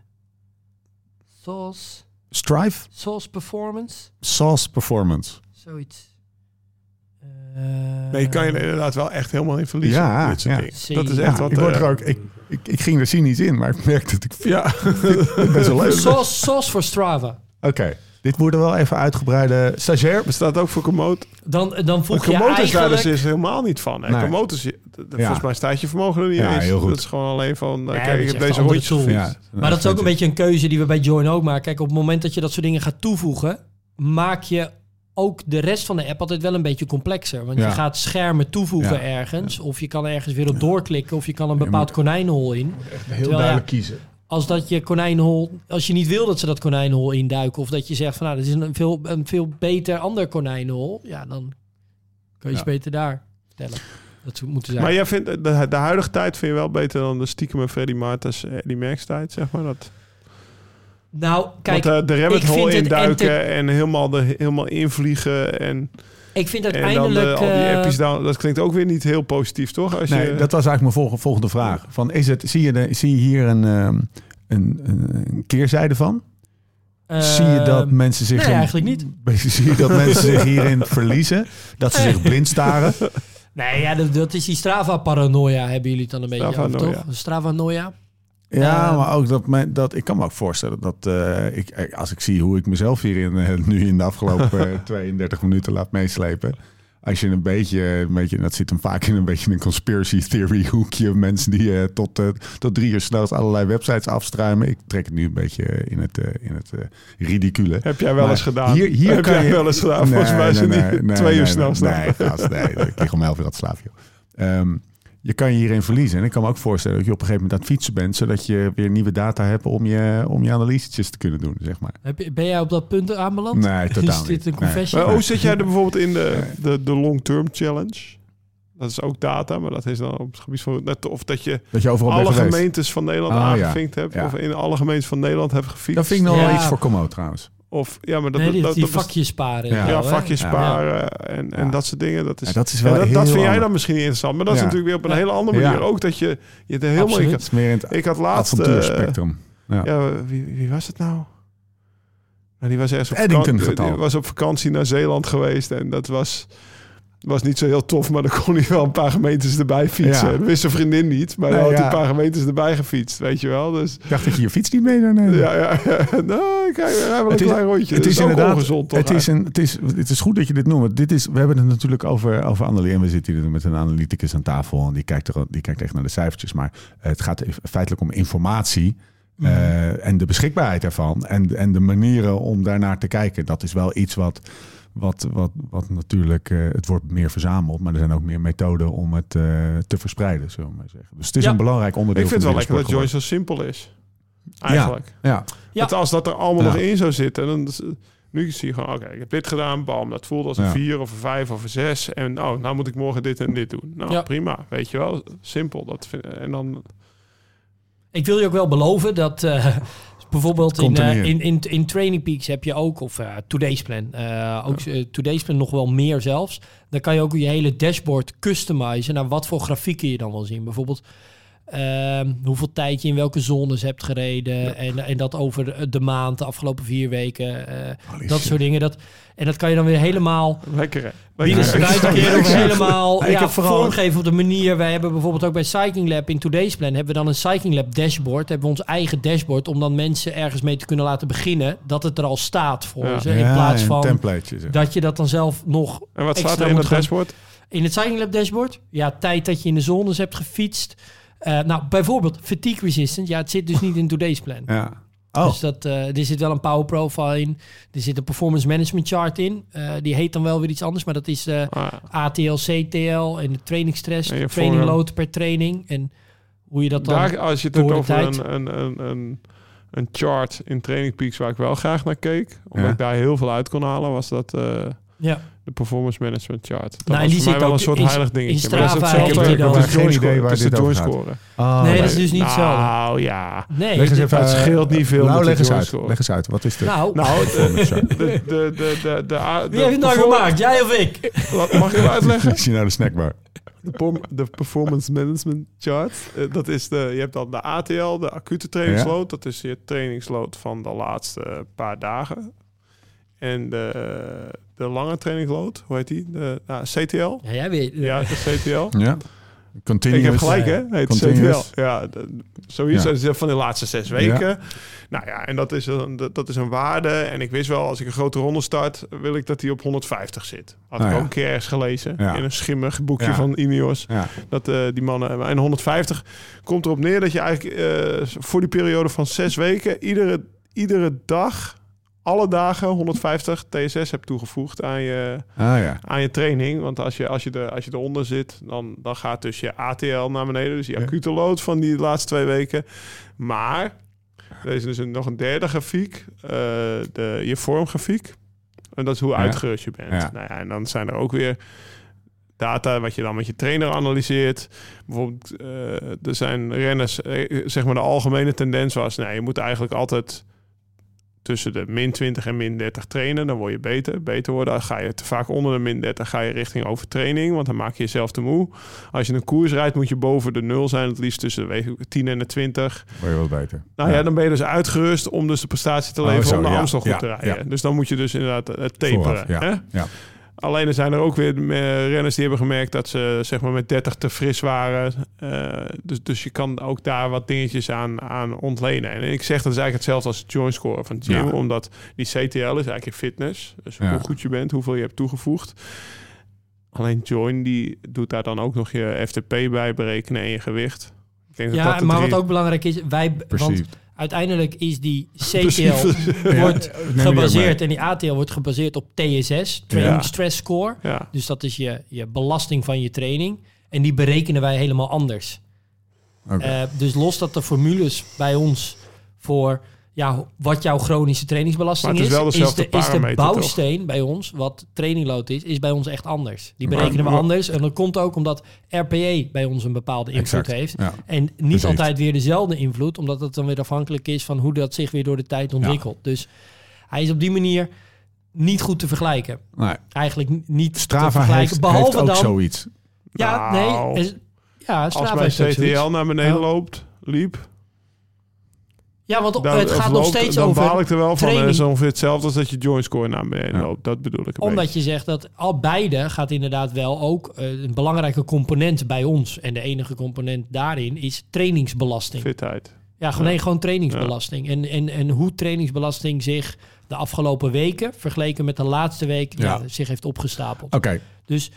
Sauce,
Strive,
Sauce Performance,
Sauce Performance.
zoiets. Eh,
Nee, je kan je er inderdaad wel echt helemaal in verliezen.
Ja,
dit soort
ja.
Dat is echt
Ja,
wat...
ik, word
eh,
er ook, ik, ik, ik ging er cynisch in, maar ik merkte dat ik
Ja,
best wel leuk.
Sauce, sauce voor Strava.
Oké, dit worden wel even uitgebreide stagiair.
bestaat ook voor Komoot.
Dan, dan voeg je
is daar dus
eigenlijk...
is helemaal niet van. Hè?
Nee.
Komoot is, volgens mij staat je vermogen er niet
Ja,
eens.
heel goed.
Dat is gewoon alleen van,
Nee,
kijk, ik heb
echt
deze gefietst.
Maar dat is ook een beetje een keuze die we bij Join ook maken. Kijk, op het moment dat je dat soort dingen gaat toevoegen, maak je ook de rest van de app altijd wel een beetje complexer. Want
Ja.
je gaat schermen toevoegen
Ja.
ergens, of je kan ergens weer op doorklikken, of je kan een bepaald konijnenhol in.
Heel
Terwijl, ja,
kiezen.
Als dat je konijnenhol, als je niet wil dat ze dat konijnenhol induiken, of dat je zegt van nou, dat is een veel, een veel beter ander konijnenhol, ja, dan kan je
Ja.
ze beter daar stellen. Dat moeten zijn.
Maar jij vindt de, de huidige tijd vind je wel beter dan de stiekem Freddy Martens, Eddie Merckx tijd, zeg maar. Dat,
Nou, kijk,
Want, eh, de rabbit hole induiken en helemaal, de, helemaal invliegen. En,
ik vind
en dan
uiteindelijk...
al die
eh,
appjes down. Dat klinkt ook weer niet heel positief, toch? Als
Nee,
je,
dat was eigenlijk mijn volgende, volgende vraag. Van, is het, zie, je de, zie je hier een, ehm, een, een, een keerzijde van? zie je dat
ehm,
mensen zich...
nee,
in-
eigenlijk niet.
Zie je dat mensen zich hierin verliezen? Dat ze zich blind staren?
Nee, ja, dat, dat is die Strava-paranoia, hebben jullie het dan een beetje over, toch? Strava-noia.
Ja, maar ook dat, mijn, dat ik kan me ook voorstellen dat eh, ik, eh, als ik zie hoe ik mezelf hierin eh, nu in de afgelopen eh, 32 minuten laat meeslepen. Als je een beetje, een beetje, dat zit hem vaak in een beetje een conspiracy theory hoekje. Mensen die tot, tot drie uur s'nachts allerlei websites afstruimen. Ik trek het nu een beetje in het, in het ridicule.
heb jij wel
Maar
eens gedaan?
Hier, hier
heb
kan
jij
je
wel eens gedaan? Volgens mij is het niet twee uur snel
nee, nee, gast, nee, ik lig om elf uur aan het slapen. Ehm, je kan je hierin verliezen. En ik kan me ook voorstellen dat je op een gegeven moment aan het fietsen bent, zodat je weer nieuwe data hebt om je, om je analysetjes te kunnen doen, zeg maar.
Heb je, ben jij op dat punt aanbeland?
Nee, totaal
Is dit
niet.
een
Nee.
confession?
Maar hoe zit jij er bijvoorbeeld in de, de, de long-term challenge? Dat is ook data, maar dat is dan op het gebied van... net Of dat je
Dat je overal
alle gemeentes van Nederland
ja.
aangevinkt hebt.
Ja.
Of in alle gemeentes van Nederland hebt gefietst.
Dat vind ik nog wel
Ja.
iets voor Como trouwens.
Of, ja, maar dat,
nee, die,
dat,
die
dat is-
vakjes sparen. en
Ja.
Ja, vakjes
Ja.
sparen en, en dat soort dingen. Dat is,
Ja, dat is wel
dat,
heel
dat vind jij
ander.
dan misschien niet interessant. Maar dat is natuurlijk weer op een
Ja.
hele andere manier.
Ja.
Ook dat je, je er helemaal...
Absoluut.
Ik, had laatst... eh,
avontuurspectrum. Ja.
ja, wie, wie was het nou? Nou, die was ergens op
Eddington
vakantie, was op vakantie naar Zeeland geweest. En dat was, was niet zo heel tof. Maar dan kon hij wel een paar gemeentes erbij fietsen.
Ja.
Dat wist zijn vriendin niet. Maar dan
Nee,
had hij
ja.
een paar gemeentes erbij gefietst. Weet je wel. Dus
Ik dacht dat je je fiets niet mee zou nemen.
ja, ja, ja. Nou, ik rij rij wel een
Het is-
klein rondje.
Het is, inderdaad.
ongezond, toch?
het, is een, het, is, het is goed dat je dit noemt. Dit is, we hebben het natuurlijk over, over analyse. En we zitten hier met een analyticus aan tafel. En die kijkt, er, die kijkt echt naar de cijfertjes. Maar het gaat feitelijk om informatie.
Mhm.
eh, en de beschikbaarheid daarvan. En, en de manieren om daarnaar te kijken. Dat is wel iets wat. Wat, wat, wat natuurlijk, eh, het wordt meer verzameld, maar er zijn ook meer methoden om het eh, te verspreiden, zullen we maar zeggen. Dus het is
Ja.
een belangrijk onderdeel
Ik vind het wel lekker dat
de
Joy zo simpel is. Eigenlijk.
Ja,
Ja.
Want als dat er allemaal
Ja.
nog in zou zitten, dan is- nu zie je gewoon, oké, ik heb dit gedaan, bam, dat voelt als een
Ja.
4 of een 5 of een 6. En oh, nou moet ik morgen dit en dit doen. Nou,
Ja.
prima, weet je wel, simpel. Dat vind, en dan,
Ik wil je ook wel beloven dat eh, bijvoorbeeld in, eh, in, in, in Training Peaks heb je ook, of eh Today's Plan, eh, ook Today's Plan nog wel meer zelfs. Dan kan je ook je hele dashboard customizen naar wat voor grafieken je dan wil zien. Bijvoorbeeld ehm, hoeveel tijd je in welke zones hebt gereden en, en dat over de maand, de afgelopen vier weken, eh, dat soort dingen. Dat, en dat kan je dan weer helemaal
lekker
struitekeren of helemaal
Ik
ja,
vooral-
vormgeven op de manier. Wij hebben bijvoorbeeld ook bij Cycling Lab in Today's Plan... hebben we dan een Cycling Lab dashboard. Hebben we ons eigen dashboard om dan mensen ergens mee te kunnen laten beginnen. Dat het er al staat voor
Ja.
ze. In
Ja,
plaats van dat je dat dan zelf nog...
En wat staat er in het dashboard?
In het Cycling Lab dashboard? Ja, tijd dat je in de zones hebt gefietst. Eh, nou, bijvoorbeeld fatigue resistant. Ja, het zit dus niet in Today's Plan.
Ja. Oh,
Dus dat, eh, er zit wel een power profile in. Er zit een performance management chart in. Eh, die heet dan wel weer iets anders, maar dat is eh,
Ah,
ATL, CTL en de trainingsstress,
En je
training load per training en hoe je dat dan...
daar, als je het hebt
de
over
tijd.
een, een, een, een, een chart in Training Peaks waar ik wel graag naar keek, omdat
Ja.
ik daar heel veel uit kon halen, was dat eh,
ja.
de performance management chart. Dat
Nou, en
was
die
voor mij wel
ook
een soort heilig dingetje.
in
Maar dat is hetzelfde
dan-
de
Geen
joint
idee waar
is
dit over gaat.
scoren.
Oh,
Nee,
nee.
dat is dus niet hetzelfde.
Nou ja.
Nee,
Leg eens even
het
uit.
scheelt niet veel
Nou,
met
leg eens uit. Leg eens uit. Wat is de
Nou,
Nou,
performance
de,
chart?
de, de, de,
wie heeft het nou gemaakt? Jij of ik?
Wat, mag ik hem uitleggen?
Is je nou de snackbar?
De, performance management chart. Eh, dat is de, je hebt dan de ATL, de acute trainingsload. Dat is je trainingsload van de laatste paar dagen. En de, de lange trainingsload, hoe heet die? De ah, CTL.
Ja, jij weet.
Ja, de CTL.
Ja. Continuous.
Ik heb gelijk, hè? Heet. CTL. Ja, zoiets.
Ja.
Van de laatste zes weken. Nou ja, en dat is, een, dat- is een waarde. En ik wist wel, als ik een grote ronde start, wil ik dat die op 150 zit. Had
Nou
ik
ja.
ook een keer ergens gelezen.
Ja.
In een schimmig boekje
Ja.
van Ineos.
Ja.
Dat eh, die mannen. En 150 komt erop neer dat je eigenlijk eh, voor die periode van zes weken iedere, iedere dag, alle dagen 150 TSS hebt toegevoegd aan je,
Ah ja.
aan je training. Want als je, als je, er, als je eronder zit, dan, dan gaat dus je ATL naar beneden. Dus je acute load van die laatste twee weken. Maar er is dus een, nog een derde grafiek, eh, de, je vormgrafiek. En dat is hoe
Ja.
uitgerust je bent.
Ja.
Nou ja, en dan zijn er ook weer data wat je dan met je trainer analyseert. Bijvoorbeeld, eh, er zijn renners, eh, zeg maar de algemene tendens was, nou, je moet eigenlijk altijd tussen de min 20 en min 30 trainen. Dan word je beter. Beter worden. Dan ga je te vaak onder de min 30 ga je richting overtraining. Want dan maak je jezelf te moe. Als je een koers rijdt moet je boven de 0 zijn. Het liefst tussen de weet ik, 10 en de 20.
Word je wel beter.
Nou ja. dan ben je dus uitgerust om dus de prestatie te
Oh,
leveren
zo,
om de
ja,
Amstel goed
ja,
te rijden. Dus dan moet je dus inderdaad eh, taperen.
Vooraf, ja.
Hè? Alleen er zijn er ook weer renners die hebben gemerkt dat ze zeg maar met 30 te fris waren. Eh, dus, dus je kan ook daar wat dingetjes aan, aan ontlenen. En ik zeg dat is eigenlijk hetzelfde als het joint score van Jim.
Ja.
Omdat die CTL is eigenlijk je fitness. Dus
Ja.
hoe goed je bent, hoeveel je hebt toegevoegd. Alleen join die doet daar dan ook nog je FTP bij berekenen en je gewicht. Ik denk dat
Ja,
dat
maar
drie-
wat ook belangrijk is, wij, want. Uiteindelijk is die. CTL wordt gebaseerd en die ATL wordt gebaseerd op TSS, Training
Ja.
Stress Score.
Ja,
Dus dat is je, je belasting van je training. En die berekenen wij helemaal anders.
Oké.
Eh, dus los dat de formules bij ons voor ja, wat jouw chronische trainingsbelasting
Maar het is wel
is,
dezelfde
de, is de
parameter, toch?
bouwsteen bij ons, wat trainingload is, is bij ons echt anders. Die
Maar-
berekenen we anders. En dat komt ook omdat RPE bij ons een bepaalde invloed
Exact.
heeft.
Ja.
En niet
Precies.
altijd weer dezelfde invloed, omdat het dan weer afhankelijk is van hoe dat zich weer door de tijd ontwikkelt. Dus hij is op die manier niet goed te vergelijken.
Nee.
Eigenlijk niet te vergelijken.
heeft,
behalve
heeft ook
dan.
zoiets.
Ja,
Nou,
nee. is- ja,
Als
Strava
mijn
ook zoiets.
CTL naar beneden loopt, liep,
Ja, want
dan,
het gaat nog steeds
dan
over.
baal ik er wel van.
training.
Het is ongeveer hetzelfde als dat je joint score naar beneden
Ja.
loopt. Dat bedoel ik een
Omdat
beetje.
je zegt dat al beide gaat inderdaad wel ook eh, een belangrijke component bij ons. En de enige component daarin is trainingsbelasting.
Fitheid.
Ja, gewoon,
Ja.
nee, gewoon trainingsbelasting. En, en, en hoe trainingsbelasting zich de afgelopen weken, vergeleken met de laatste week, ja.
Ja.
zich heeft opgestapeld.
Oké,
Dus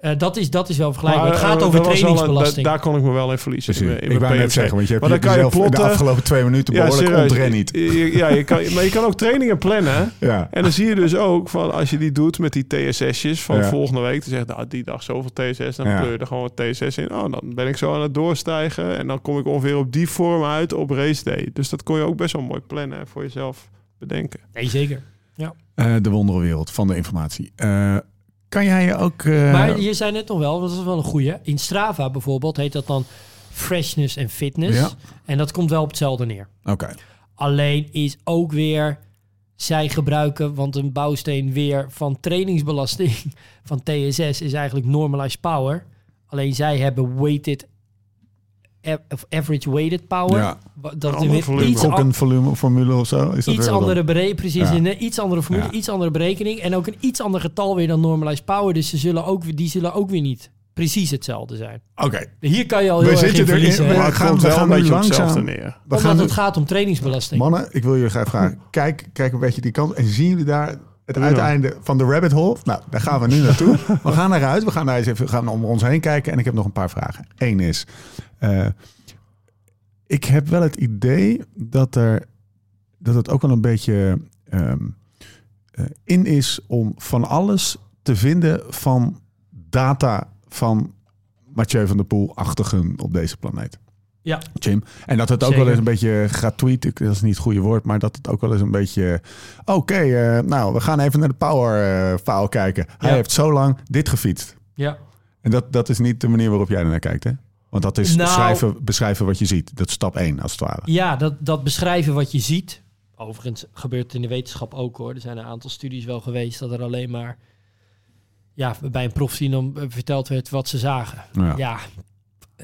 eh, dat, is, dat is wel vergelijkbaar.
Maar,
het gaat
eh,
over
een-
trainingsbelasting.
da- daar kon ik me wel in verliezen.
precies.
in in
Ik wou net zeggen, want je hebt
Maar dan kan je
de afgelopen twee minuten behoorlijk ontrennied.
Je- Ja, je kan, maar je kan ook trainingen plannen.
Ja.
En dan zie je dus ook van als je die doet met die TSS'jes van
Ja.
volgende week. Dan zegt nou, die dag zoveel TSS. Dan
Ja.
kleur je er gewoon wat TSS in. Oh, dan ben ik zo aan het doorstijgen. En dan kom ik ongeveer op die vorm uit op race day. Dus dat kon je ook best wel mooi plannen en voor jezelf bedenken.
Nee, zeker.
Eh, de wonderenwereld van de informatie. Eh, kan jij je ook... eh,
Maar je zei net nog wel, dat is wel een goeie. In Strava bijvoorbeeld heet dat dan freshness en fitness.
Ja.
En dat komt wel op hetzelfde neer.
Oké.
Alleen is ook weer, zij gebruiken, want een bouwsteen weer van trainingsbelasting van TSS is eigenlijk normalized power. Alleen zij hebben weighted, of average weighted power.
Ja.
Dat is
Ander
weer
volume.
iets,
Ook een volume, formule of zo? Is dat
iets andere berekening, precies,
Ja.
een iets andere formule,
Ja.
iets andere berekening en ook een iets ander getal weer dan normalized power. Dus ze zullen ook, weer- die zullen ook weer niet precies hetzelfde zijn.
Oké.
Hier kan je al heel
We
erg in
we
hè?
Maar het
gaan-
komt
we
wel
gaan
een
nu
beetje op
langzaam-
hetzelfde neer.
We
Omdat
gaan nu-
het gaat om trainingsbelasting.
Mannen, ik wil jullie graag vragen. Kijk, kijk een beetje die kant. En zien jullie daar het uiteinde van de rabbit hole? Nou, daar gaan we nu naartoe. We gaan eruit. We gaan daar eens even gaan om ons heen kijken. En ik heb nog een paar vragen. Eén is... eh, ik heb wel het idee dat er... Dat het ook wel een beetje ehm, eh, in is om van alles te vinden van data van Mathieu van der Poel-achtigen op deze planeet.
Ja.
Jim. En dat het ook
Zeker.
wel eens een beetje gratuit, dat is niet het goede woord, maar dat het ook wel eens een beetje, oké, eh, nou, we gaan even naar de power eh file kijken. Hij
Ja.
heeft zo lang dit gefietst.
Ja.
En dat, dat is niet de manier waarop jij er naar kijkt, hè? Want dat is
Nou-
beschrijven, beschrijven wat je ziet. Dat is stap 1, als het ware.
Ja, dat, dat beschrijven wat je ziet. Overigens gebeurt het in de wetenschap ook hoor. Er zijn een aantal studies wel geweest dat er alleen maar ja, bij een profteam dan eh, verteld werd wat ze zagen.
Ja.
Ja,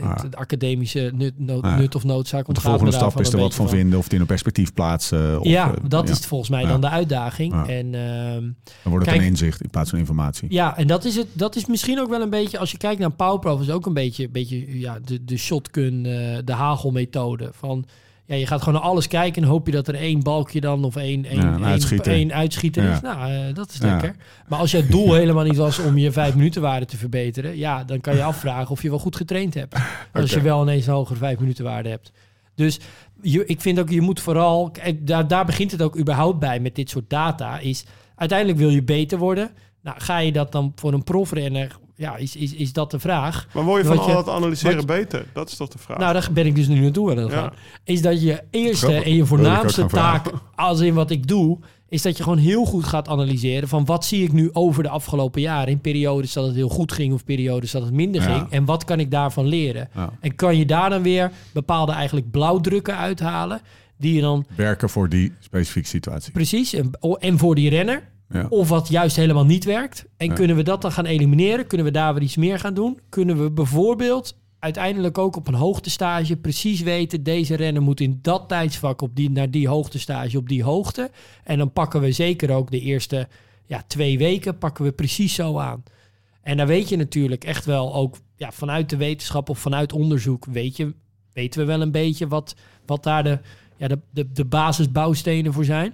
het, het academische nut, nut of noodzaak
De
ontgaat
volgende stap is er wat van vinden of het in een perspectief plaatsen. Of,
Ja,
eh,
dat is volgens mij dan de uitdaging. En ehm,
Dan wordt het
Kijk-
een inzicht in plaats van informatie.
Ja, en dat is, het, dat is misschien ook wel een beetje, als je kijkt naar Powerprof, is ook een beetje, beetje ja, de, de shotgun, eh, de hagelmethode. Van, ja, je gaat gewoon naar alles kijken en hoop je dat er één balkje dan of één, één,
een
één,
uitschieter.
één uitschieter
Ja.
is. Nou, eh, dat is
Ja.
lekker. Maar als jouw doel helemaal niet was om je vijf minuten waarde te verbeteren, ja, dan kan je afvragen of je wel goed getraind hebt. Als je wel ineens een hogere vijf minuten waarde hebt. Dus je, ik vind ook, je moet vooral, daar, daar begint het ook überhaupt bij met dit soort data, is uiteindelijk wil je beter worden. Nou, ga je dat dan voor een profrenner, ja, is, is, is dat de vraag.
Maar word je van al dat analyseren
wat-
beter? Dat is toch de vraag?
Nou, daar ben ik dus nu naartoe aan het
Ja.
gaan. Is dat je eerste en je voornaamste taak, als in wat ik doe, is dat je gewoon heel goed gaat analyseren van wat zie ik nu over de afgelopen jaren. In periodes dat het heel goed ging of periodes dat het minder
Ja.
ging. En wat kan ik daarvan leren?
Ja.
En kan je daar dan weer bepaalde eigenlijk blauwdrukken uithalen die je dan
Werken voor die specifieke situatie.
precies en, en voor die renner
Ja.
of wat juist helemaal niet werkt. En
Ja.
kunnen we dat dan gaan elimineren? Kunnen we daar weer iets meer gaan doen? Kunnen we bijvoorbeeld uiteindelijk ook op een hoogtestage precies weten... deze renner moet in dat tijdsvak op die, naar die hoogtestage op die hoogte. En dan pakken we zeker ook de eerste ja, twee weken pakken we precies zo aan. En dan weet je natuurlijk echt wel ook ja, vanuit de wetenschap of vanuit onderzoek... Weet je, weten we wel een beetje wat, wat daar de, ja, de, de, de basisbouwstenen voor zijn.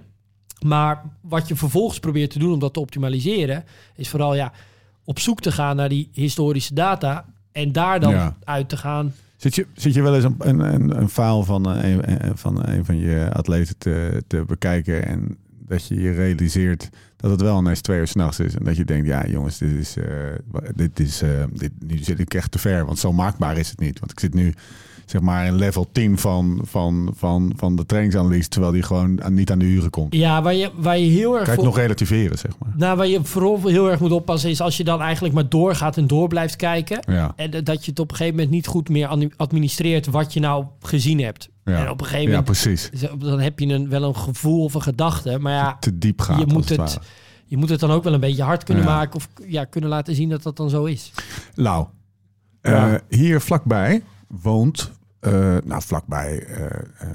Maar wat je vervolgens probeert te doen om dat te optimaliseren, is vooral ja, op zoek te gaan naar die historische data en daar dan
Ja.
uit te gaan.
Zit je, zit je wel eens een, een, een, faal van eh, een, een- van een van je atleten te, te bekijken en dat je je realiseert dat het wel ineens twee uur s'nachts is en dat je denkt, ja jongens, dit is, eh, dit is eh, dit, nu zit ik echt te ver, want zo maakbaar is het niet. Want ik zit nu zeg maar in level 10 van, van, van, van de trainingsanalyse, terwijl die gewoon niet aan de uren komt.
Ja, waar je, waar je heel erg
Kan je
voor,
het nog relativeren, zeg maar.
nou, waar je vooral heel erg moet oppassen is als je dan eigenlijk maar doorgaat en door blijft kijken.
Ja,
En dat je het op een gegeven moment niet goed meer ad- administreert wat je nou gezien hebt.
ja.
En op een gegeven
ja
moment
precies.
dan heb je een, wel een gevoel of een gedachte. Maar ja,
Te diep gaat.
je moet
het
je moet het dan ook wel een beetje hard kunnen
Ja.
maken of ja, kunnen laten zien dat dat dan zo is.
Ja.
eh, hier vlakbij woont, eh, nou vlakbij, eh, eh,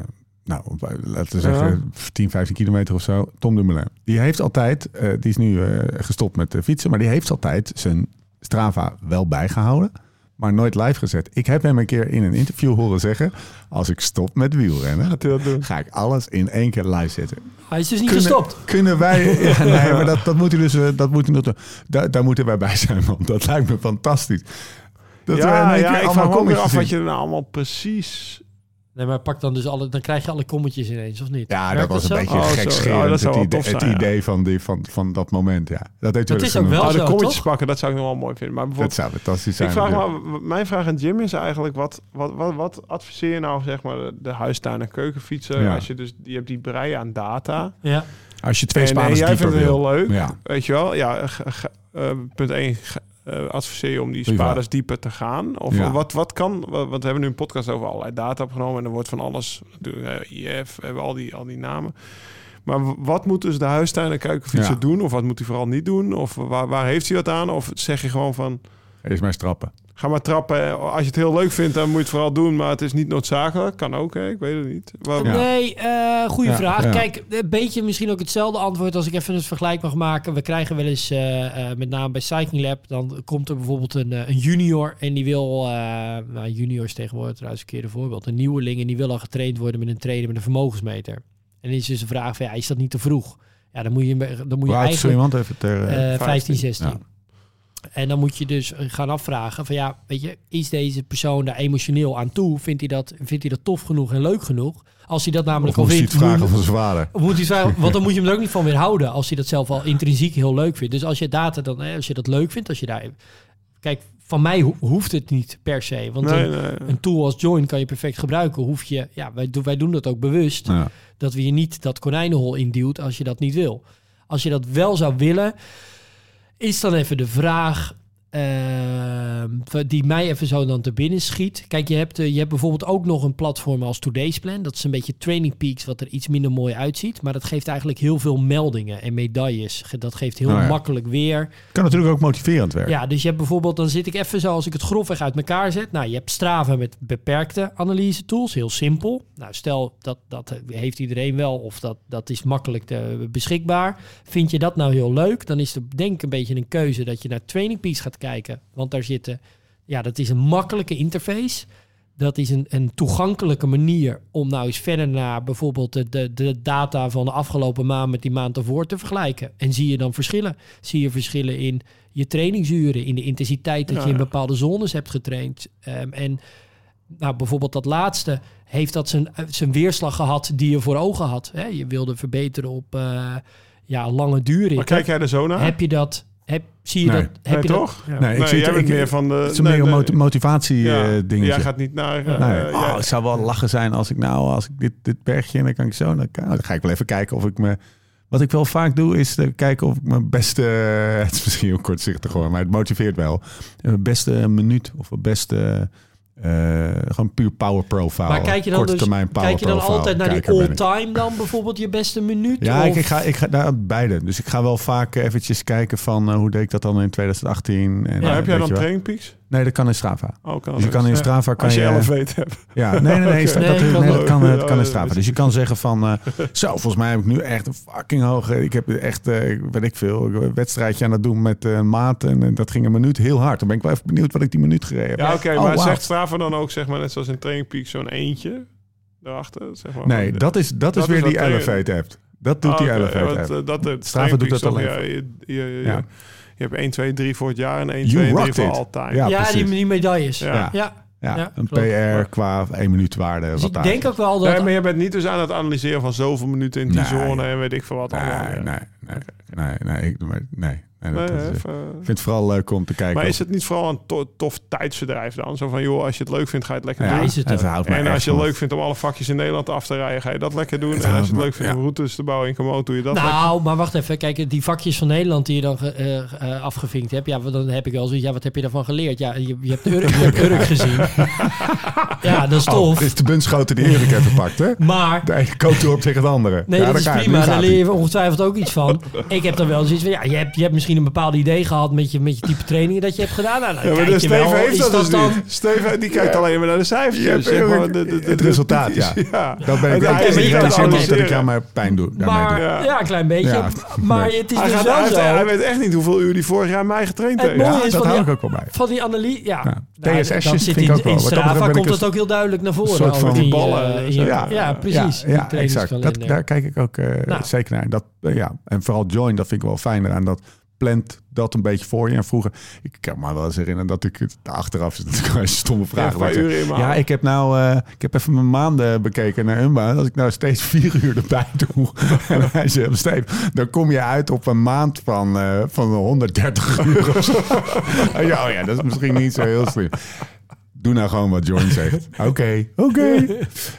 nou laten we zeggen 10, 15 kilometer of zo, Tom Dumoulin. Die heeft altijd, die is nu gestopt met fietsen, maar die heeft altijd zijn Strava wel bijgehouden, maar nooit live gezet. Ik heb hem een keer in een interview horen zeggen, als ik stop met wielrennen,
hij dat
ga ik alles in één keer live zetten.
Hij is dus niet
Kunnen,
gestopt.
kunnen wij... Ja, nee, maar dat, dat moet u dus... Dat moet nog doen. Daar, daar moeten wij bij zijn, man. Dat lijkt me fantastisch. Dat
ja, ja ik vraag me ook weer
kommetjes
af wat je nou allemaal precies...
Nee, maar pak dan dus alle, dan krijg je alle kommetjes ineens, of niet?
Ja, dat was een
zo?
beetje
Oh,
gekscherend.
Oh, dat zou
het idee, het
zijn, ja.
idee van, die, van, van dat moment, ja. Dat,
Dat is ook wel.
Oh, de
zo,
kommetjes
toch?
pakken, dat zou ik nog wel mooi vinden. Maar
Dat
bijvoorbeeld,
zou fantastisch zijn.
ik vraag mijn vraag aan Jim is eigenlijk, wat, wat, wat, wat adviseer je nou, zeg maar, de, de huistuin- en keukenfietser?
Ja.
Als je dus, je hebt die brei aan data.
Ja.
Als je twee
eh,
spaners
jij vindt het heel leuk,
Ja.
weet je wel? Ja, ge- ge- eh, punt 1, adviseer je om die spaders dieper te gaan? Of
Ja.
wat, wat kan, wa- want we hebben nu een podcast over allerlei data opgenomen en er wordt van alles, eh, IF, we hebben al die, al die namen. Maar wat moet dus de huistuin- en keukenfietser
Ja.
doen? Of wat moet hij vooral niet doen? Of waar, waar heeft hij wat aan? Of zeg je gewoon van,
Eerst maar strappen.
Ga maar trappen. Als je het heel leuk vindt, dan moet je het vooral doen. Maar het is niet noodzakelijk. Kan ook, hè? ik weet het niet.
Nee, eh goede
Ja,
vraag.
ja.
Kijk, een beetje misschien ook hetzelfde antwoord als ik even een vergelijk mag maken. We krijgen wel eens, eh, eh, met name bij Cycling Lab, dan komt er bijvoorbeeld een, eh, een junior en die wil, eh nou juniors tegenwoordig trouwens een verkeerde voorbeeld, een nieuweling en die wil al getraind worden met een trainer met een vermogensmeter. En dan is dus de vraag van, ja, is dat niet te vroeg? Ja, dan moet je, dan moet je eigenlijk...
iemand? Even ter... eh,
Eh, 15, 16.
Ja.
En dan moet je dus gaan afvragen van ja, weet je, is deze persoon daar emotioneel aan toe? Vindt hij dat, vindt hij dat tof genoeg en leuk genoeg? Als hij dat
of
namelijk al
moest hij
vindt,
het vragen
moet-
van zijn vader?
of moet hij vragen, want dan moet je hem er ook niet van weerhouden als hij dat zelf al intrinsiek heel leuk vindt. Dus als je data dan, hè, als je dat leuk vindt, als je daar, kijk, van mij ho- hoeft het niet per se, want
Nee,
een,
nee.
een tool als Join kan je perfect gebruiken. Hoef je, ja, wij, doen- wij doen dat ook bewust
Ja.
dat we je niet dat konijnenhol induwt als je dat niet wil. Als je dat wel zou willen, is dan even de vraag ehm, die mij even zo dan te binnen schiet. Kijk, je hebt, eh, je hebt bijvoorbeeld ook nog een platform als Today's Plan. Dat is een beetje Training Peaks, wat er iets minder mooi uitziet. Maar dat geeft eigenlijk heel veel meldingen en medailles. Dat geeft heel
Nou ja.
makkelijk weer.
Kan natuurlijk ook motiverend werken.
Ja, dus je hebt bijvoorbeeld, dan zit ik even zo als ik het grofweg uit elkaar zet. Nou, je hebt Strava met beperkte analyse tools, heel simpel. Nou, stel dat dat heeft iedereen wel of dat, dat is makkelijk te, beschikbaar. Vind je dat nou heel leuk? Dan is het denk ik een beetje een keuze dat je naar Training Peaks gaat kijken. Want daar zitten, ja, dat is een makkelijke interface. Dat is een, een toegankelijke manier om nou eens verder naar bijvoorbeeld de, de, de data van de afgelopen maand met die maand ervoor te vergelijken. En zie je dan verschillen? Zie je verschillen in je trainingsuren, in de intensiteit dat
Ja,
je in bepaalde zones hebt getraind. Ehm, en nou, bijvoorbeeld dat laatste, heeft dat zijn, zijn weerslag gehad die je voor ogen had? Hè? Je wilde verbeteren op eh, ja, lange duurritten.
Maar kijk jij er zo naar?
Heb je dat? Heb, zie je
Nee.
dat? Heb
Nee,
je
toch?
Dat, ja.
Nee, ik
nee,
zit-
jij bent
ik-
meer van de...
Het is
nee,
meer een motivatie
Ja.
eh, dingetje.
Jij gaat niet naar... eh,
Nee.
eh,
oh,
jij-
het zou wel lachen zijn als ik nou, als ik dit, dit bergje en dan kan ik zo, dan, kan- dan ga ik wel even kijken of ik me. Wat ik wel vaak doe is eh, kijken of ik mijn beste, het is misschien heel kortzichtig hoor, maar het motiveert wel. Mijn beste minuut of mijn beste eh, gewoon puur power profile.
Maar kijk je dan, dus, kijk je dan
profile
altijd naar die all-time dan bijvoorbeeld je beste minuut?
Ja, ik,
Of-
ik ga, ik ga daar beide. Dus ik ga wel vaak eventjes kijken van eh, hoe deed ik dat dan in 2018. En, eh,
heb jij dan
je wel.
training peaks?
Nee, dat kan in Strava.
Oh, kan
Dus je kan in
Ja.
Strava kan
Als je
je,
11 weet hebt.
Ja, nee, nee, nee, dat,
Nee,
dat,
kan
nee, dat
ook.
kan, dat kan
Ja,
in Strava.
ja,
Dus je kan zeggen van, eh, zo, volgens mij heb ik nu echt een fucking hoge, ik heb echt, eh, weet ik veel, een wedstrijdje aan het doen met eh, maat en eh, dat ging een minuut heel hard. Dan ben ik wel even benieuwd wat ik die minuut gereden heb.
Ja, oké,
Oh,
maar zegt Strava dan ook, zeg maar, net zoals in Training Peaks, zo'n eentje erachter? Zeg maar,
Nee, dat is, dat is weer
is
die
wat trainen-
Elevate app. Dat doet
Ah,
die
oké,
Elevate
want,
app.
eh, dat, eh,
Strava doet dat alleen
ja, je,
Ja.
Je hebt 1, 2, 3 voor het jaar en 1,
You
2 en 3
rocked
voor time.
Ja,
Ja, die, medailles.
Ja.
Ja. ja.
Ja,
ja,
een
klopt.
PR qua 1 minuut waarde.
Dus
wat
ik
daar
denk ook wel dat...
Nee, maar je bent niet dus aan het analyseren van zoveel minuten in die
Nee.
zone en weet ik veel wat allemaal.
Nee, nee, nee, nee, nee, ik, maar- nee, nee, dat-
Nee,
dat is-
even-
ik vind het vooral leuk om te kijken.
maar
of-
is het niet vooral een to- tof tijdsverdrijf dan? Zo van, joh, als je het leuk vindt, ga je het lekker
ja,
doen.
is het
En als je het leuk vindt om alle vakjes in Nederland af te rijden, ga je dat lekker doen.
Het
En als je het leuk vindt
ja.
om routes te bouwen in Komoot, doe je dat lekker.
Nou, maar wacht even. Kijk, die vakjes van Nederland die je dan eh, eh, afgevinkt hebt. Ja, dan heb ik wel zoiets. Ja, wat heb je daarvan geleerd? Ja, je, je hebt Urk, je hebt Urk gezien. Ja, dat is
Oh,
tof.
dit is de buntschoten die Erik heeft gepakt, hè?
Maar
De ene coat tegen het andere.
Nee,
Ja,
dat
daar
is
ga je.
prima. Daar leer je ongetwijfeld ook iets van. Ik heb dan wel zoiets van, ja, je hebt, je hebt misschien een bepaald idee gehad met je, met je type trainingen dat je hebt gedaan. Nou, dan
Ja, maar
kijk je
Steven
wel,
heeft dat, dus
dan...
niet. Steven die kijkt alleen maar naar de cijfertjes.
Je hebt
zeg maar, de- de- de-
het resultaat, ja.
ja.
Dat ben ik
Ja, je
zie
kan
dat ik jou maar pijn doe. daarmee
Maar,
doe.
Ja.
ja. een klein beetje.
Ja.
Maar het is
Hij,
dus
gaat,
wel zo.
hij weet echt niet hoeveel uur hij vorig jaar mij getraind heeft.
Ja, dat hou
die,
ik ook wel bij.
van die analyse. Ja,
Ja.
Nou,
TSS'jes
dat zit
vind ik
in,
ook wel.
in
dat
Strava komt het ook heel duidelijk naar voren.
soort van
die,
ballen,
eh,
Ja,
ja, precies.
Ja, ja
die
exact. Dat, daar kijk ik ook eh,
Nou.
zeker naar. Dat, eh, ja. En vooral Join, dat vind ik wel fijner aan. Dat plant dat een beetje voor je. En vroeger, ik kan me wel eens herinneren dat ik het achteraf is natuurlijk een stomme vraag.
Ja, uur
ja, ik heb nou, eh, ik heb even mijn maanden bekeken naar Umba. Als ik nou steeds vier uur erbij doe. en hij zegt, dan kom je uit op een maand van, eh, van 130 uur ja, oh ja, dat is misschien niet zo heel slim. Doe nou gewoon wat Join zegt. Oké, oké.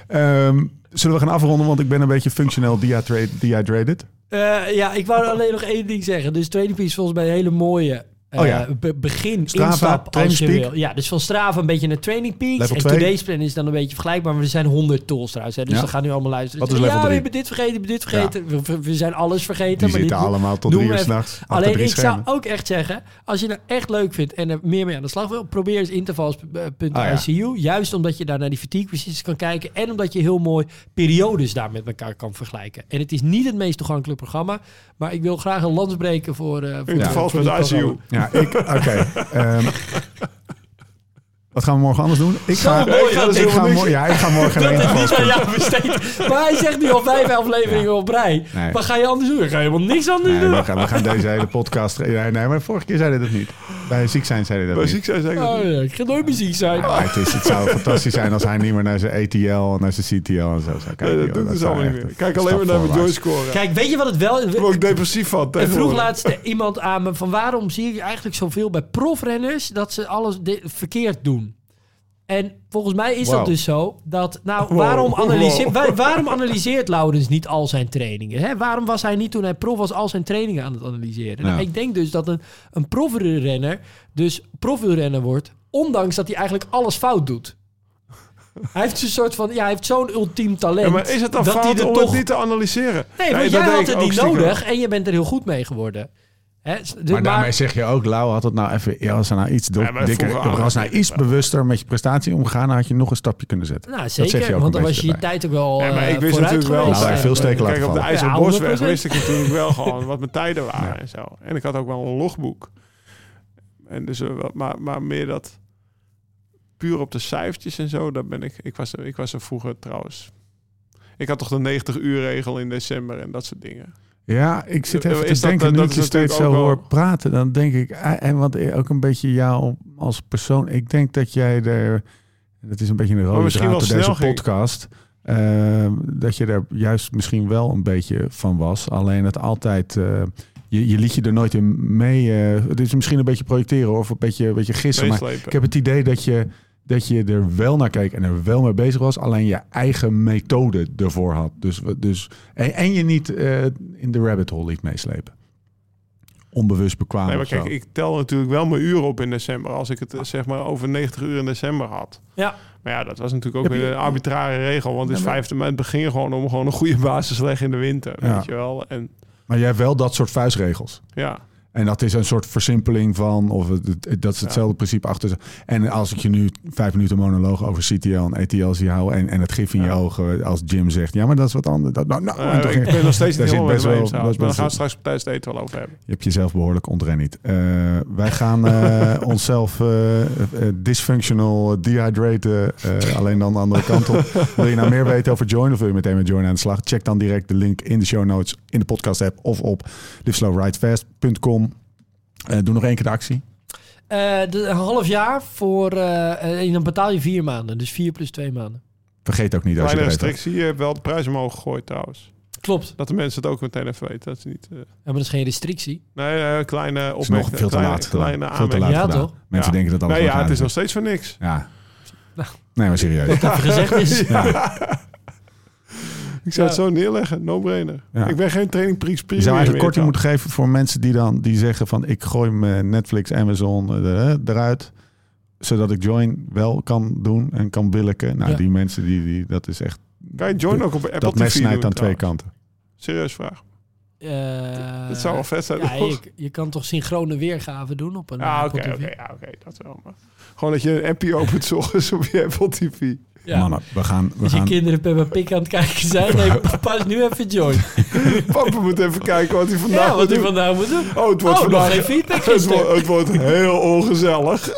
Ehm, zullen we gaan afronden, want ik ben een beetje functioneel dehydra- dehydrated.
Eh, ja, ik wou alleen nog één ding zeggen. Dus Training Peaks is volgens mij een hele mooie eh,
Oh ja.
be- begin,
Strava,
instap als je wil. Ja, dus van Strava een beetje naar Training Peaks.
Level
en
twee.
Today's Plan is dan een beetje vergelijkbaar. Maar er zijn honderd tools trouwens. Hè, dus
Ja.
dan gaan nu allemaal luisteren.
Wat is
ja,
level
we
drie?
hebben dit vergeten, we hebben dit vergeten. We, we- we zijn alles vergeten.
Die
maar
zitten
dit-
allemaal tot drie uur s'nachts.
Alleen ik zou ook echt zeggen, als je nou echt leuk vindt en er meer mee aan de slag wil, probeer eens intervals.icu.
Ah, ja.
Juist omdat je daar naar die fatigue precies kan kijken en omdat je heel mooi periodes daar met elkaar kan vergelijken. En het is niet het meest toegankelijke programma, maar ik wil graag een lans breken voor, eh voor voor
Ja, ik, oké. ehm, wat gaan we morgen anders doen? Ik ga,
mooi,
ik ga, ik ga, ja, ik ga morgen
Dat is niet
Intervals.
aan jou besteed. Maar hij zegt nu al vijf afleveringen op rij.
Nee.
Wat ga je anders doen? Ik ga helemaal niks anders
Nee,
doen.
we, gaan, we gaan deze hele podcast... Nee, nee, maar vorige keer zei hij dat niet. Bij ziek zijn zei hij dat
Bij
niet.
ziek zijn zeg ik dat
Oh,
niet.
ja, ik ga nooit muziek zijn.
Maar het, is, het zou fantastisch zijn als hij niet meer naar zijn ATL en naar zijn CTL en zo zou kijken.
Nee, dat doet het
zou
allemaal niet meer. Kijk alleen maar naar mijn
voorwaarts.
joy scoren.
Kijk, weet je wat het wel...
Daar word ik depressief van.
Er vroeg laatst iemand aan me van waarom zie je eigenlijk zoveel bij profrenners dat ze alles verkeerd doen. En volgens mij is dat dus zo dat, nou,
Wow.
waarom, analyseert, waar- waarom analyseert Laurens niet al zijn trainingen? Hè? Waarom was hij niet toen hij prof was al zijn trainingen aan het analyseren? Nou, ik denk dus dat een, een profrenner dus profielrenner wordt, ondanks dat hij eigenlijk alles fout doet. Hij heeft een soort van, ja, hij heeft zo'n ultiem talent.
Ja, maar is het dan
dat
fout om
toch
het niet te analyseren?
Nee, want
dat
jij had het niet nodig en je bent er heel goed mee geworden.
Maar daarmee zeg je ook, Lau had het nou even... Ja, als er nou iets
Ja,
dikker...
vroeger
Als nou iets bewuster met je prestatie omgaan... dan had je nog een stapje kunnen zetten.
Nou,
zeg je ook
want dan was je je tijd ook wel
Ja, maar
eh,
ik wist natuurlijk wel...
Nou, veel steken laten
Kijk, op de. IJsselbosweg
Ja, 100%.
wist ik natuurlijk wel gewoon wat mijn tijden waren en zo. En ik had ook wel een logboek. En dus, eh, wat- maar, maar meer dat puur op de cijfertjes en zo, dat ben ik... Ik was, er- ik was er vroeger trouwens... Ik had toch de 90 uur regel in december en dat soort dingen.
Ja, ik zit
Eh,
even
is
te
dat-
denken, nu
dat
ik
is
je steeds zo hoor praten, dan denk ik, eh, en wat ook een beetje jou als persoon, ik denk dat jij er, dat is een beetje een rode draad door deze podcast, eh, dat je er juist misschien wel een beetje van was, alleen het altijd, eh, je, je liet je er nooit in mee, eh, het is misschien een beetje projecteren of een beetje, een beetje gissen, maar ik heb het idee dat je, dat je er wel naar keek en er wel mee bezig was, alleen je eigen methode ervoor had. Dus, we- dus, en, en je niet eh, in de rabbit hole liet meeslepen. onbewust bekwaam.
Nee, maar kijk, ik tel natuurlijk wel mijn uren op in december. Als ik het eh, zeg maar over 90 uur in december had.
Ja.
Maar ja, dat was natuurlijk ook
je-
weer een arbitrare regel. Want het is
Ja, maar-
vijfde maand. Het ging gewoon om gewoon een goede basis te leggen in de winter.
Ja.
Weet je wel. En
Maar jij hebt wel dat soort vuistregels.
ja,
En dat is een soort versimpeling van, of het, het- dat is hetzelfde principe achter. En als ik je nu vijf minuten monoloog over CTL en ETL zie houden en, en het gif in je ogen als Jim zegt, ja, maar dat is wat anders. Dat, nou, nou,
Eh,
toch-
ik ben nog steeds niet helemaal
best
met
wel-
eens.
best
Maar daar gaan we straks tijdens het eten wel over hebben.
Je hebt jezelf behoorlijk ontrennied. Eh wij gaan eh, onszelf dysfunctional dehydraten. eh, alleen dan de andere kant op. Wil je nou meer weten over Join of wil je meteen met Join aan de slag? Check dan direct de link in de show notes in de podcast app of op liveslowridefast.com. Eh doe nog één keer de actie.
Eh, de, een half jaar voor... eh, en dan betaal je vier maanden. Dus vier plus twee maanden.
Vergeet ook niet als je
Kleine
weet.
restrictie. Je hebt wel de prijs omhoog gegooid trouwens.
Klopt.
Dat de mensen het ook meteen even weten. Dat ze niet... eh,
Ja, maar dat is geen restrictie.
nee, eh, kleine opmerking.
nog veel te
kleine,
laat.
Kleine
Veel te laat.
Ja,
gedaan.
toch?
Mensen
Ja.
denken dat alles
Nee,
wat
ja, het is nog steeds voor niks.
Ja.
Nou.
Nee, maar serieus.
Even gezegd is.
Ik zou
Ja.
het zo neerleggen. No-brainer.
Ja.
Ik ben geen training prix
Je zou eigenlijk korting moeten geven voor mensen die dan die zeggen van ik gooi mijn Netflix, Amazon eh, eruit, zodat ik Join wel kan doen en kan billiken. Nou,
Ja.
die mensen die, die dat is echt
Kan je join ook op Apple
dat
TV
mes snijdt aan twee kanten.
Serieus vraag.
Eh,
Dat zou wel vet zijn.
Ja, je, je kan toch synchrone weergave doen op een
oké,
Apple TV?
ja, oké, dat wel. Maar gewoon dat je een appje opent 's ochtends op je Apple TV.
Ja.
Mannen, we gaan, we
Als je
gaan
kinderen Peppa Pig aan het kijken zijn, nee, papa is nu even join.
Papa moet even kijken wat hij vandaag
Ja, wat
moet
hij
doen.
vandaag moet doen.
Oh, het wordt
Oh, nog
vandaag...
geen feedback
het,
gisteren.
wordt, het wordt heel ongezellig.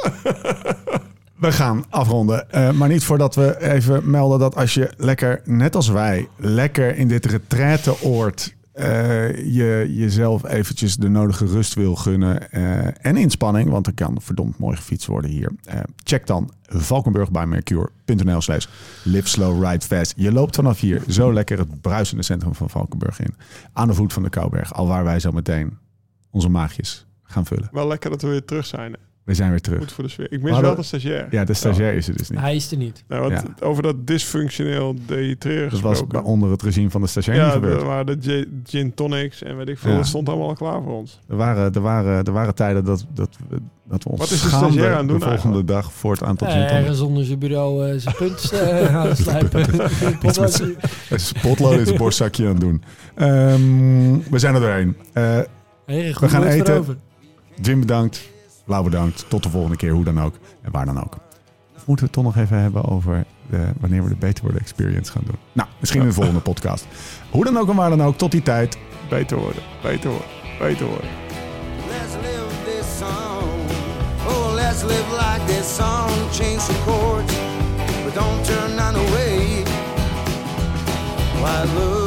We gaan afronden. Eh, maar niet voordat we even melden dat als je lekker, net als wij, lekker in dit retraiteoord eh je jezelf eventjes de nodige rust wil gunnen eh, en inspanning, want er kan verdomd mooi gefietst worden hier. Eh, check dan valkenburgbijmercure.nl slash live ride fast. Je loopt vanaf hier zo lekker het bruisende centrum van Valkenburg in. Aan de voet van de Kouberg, al waar wij zo meteen onze maagjes gaan vullen.
Wel lekker dat we weer terug zijn.
We zijn weer terug.
Goed voor de sfeer. Ik mis wel de stagiair.
Ja, de stagiair is er dus niet.
Hij is er niet.
Nou, want
Ja.
Over dat dysfunctioneel dehydreren
Dat was onder het regime van de stagiair
ja,
niet gebeurd.
er waren de gi- gin tonics en weet ik veel.
Ja.
Dat stond allemaal al klaar voor ons.
Er waren, er waren, er waren tijden dat, dat, we, dat we ons
Wat is de stagiair aan het doen
de volgende
eigenlijk?
dag voor het aantal
Eh,
gin tonic.
ergens onder zijn bureau eh, zijn punt eh, aan het slijpen.
Iets met zijn- Een spotload in zijn borstzakje aan het doen. Ehm, we zijn er doorheen. Eh, We gaan eten. Jim bedankt. Lau bedankt. Tot de volgende keer, hoe dan ook. En waar dan ook. Of moeten we het toch nog even hebben over de, wanneer we de Beter Worden Experience gaan doen? Nou, misschien in de volgende podcast. Hoe dan ook en waar dan ook. Tot die tijd.
Beter worden, beter worden, beter worden.
Let's live this song. Oh, let's live like this song. Change some chords, but don't turn none away. Why love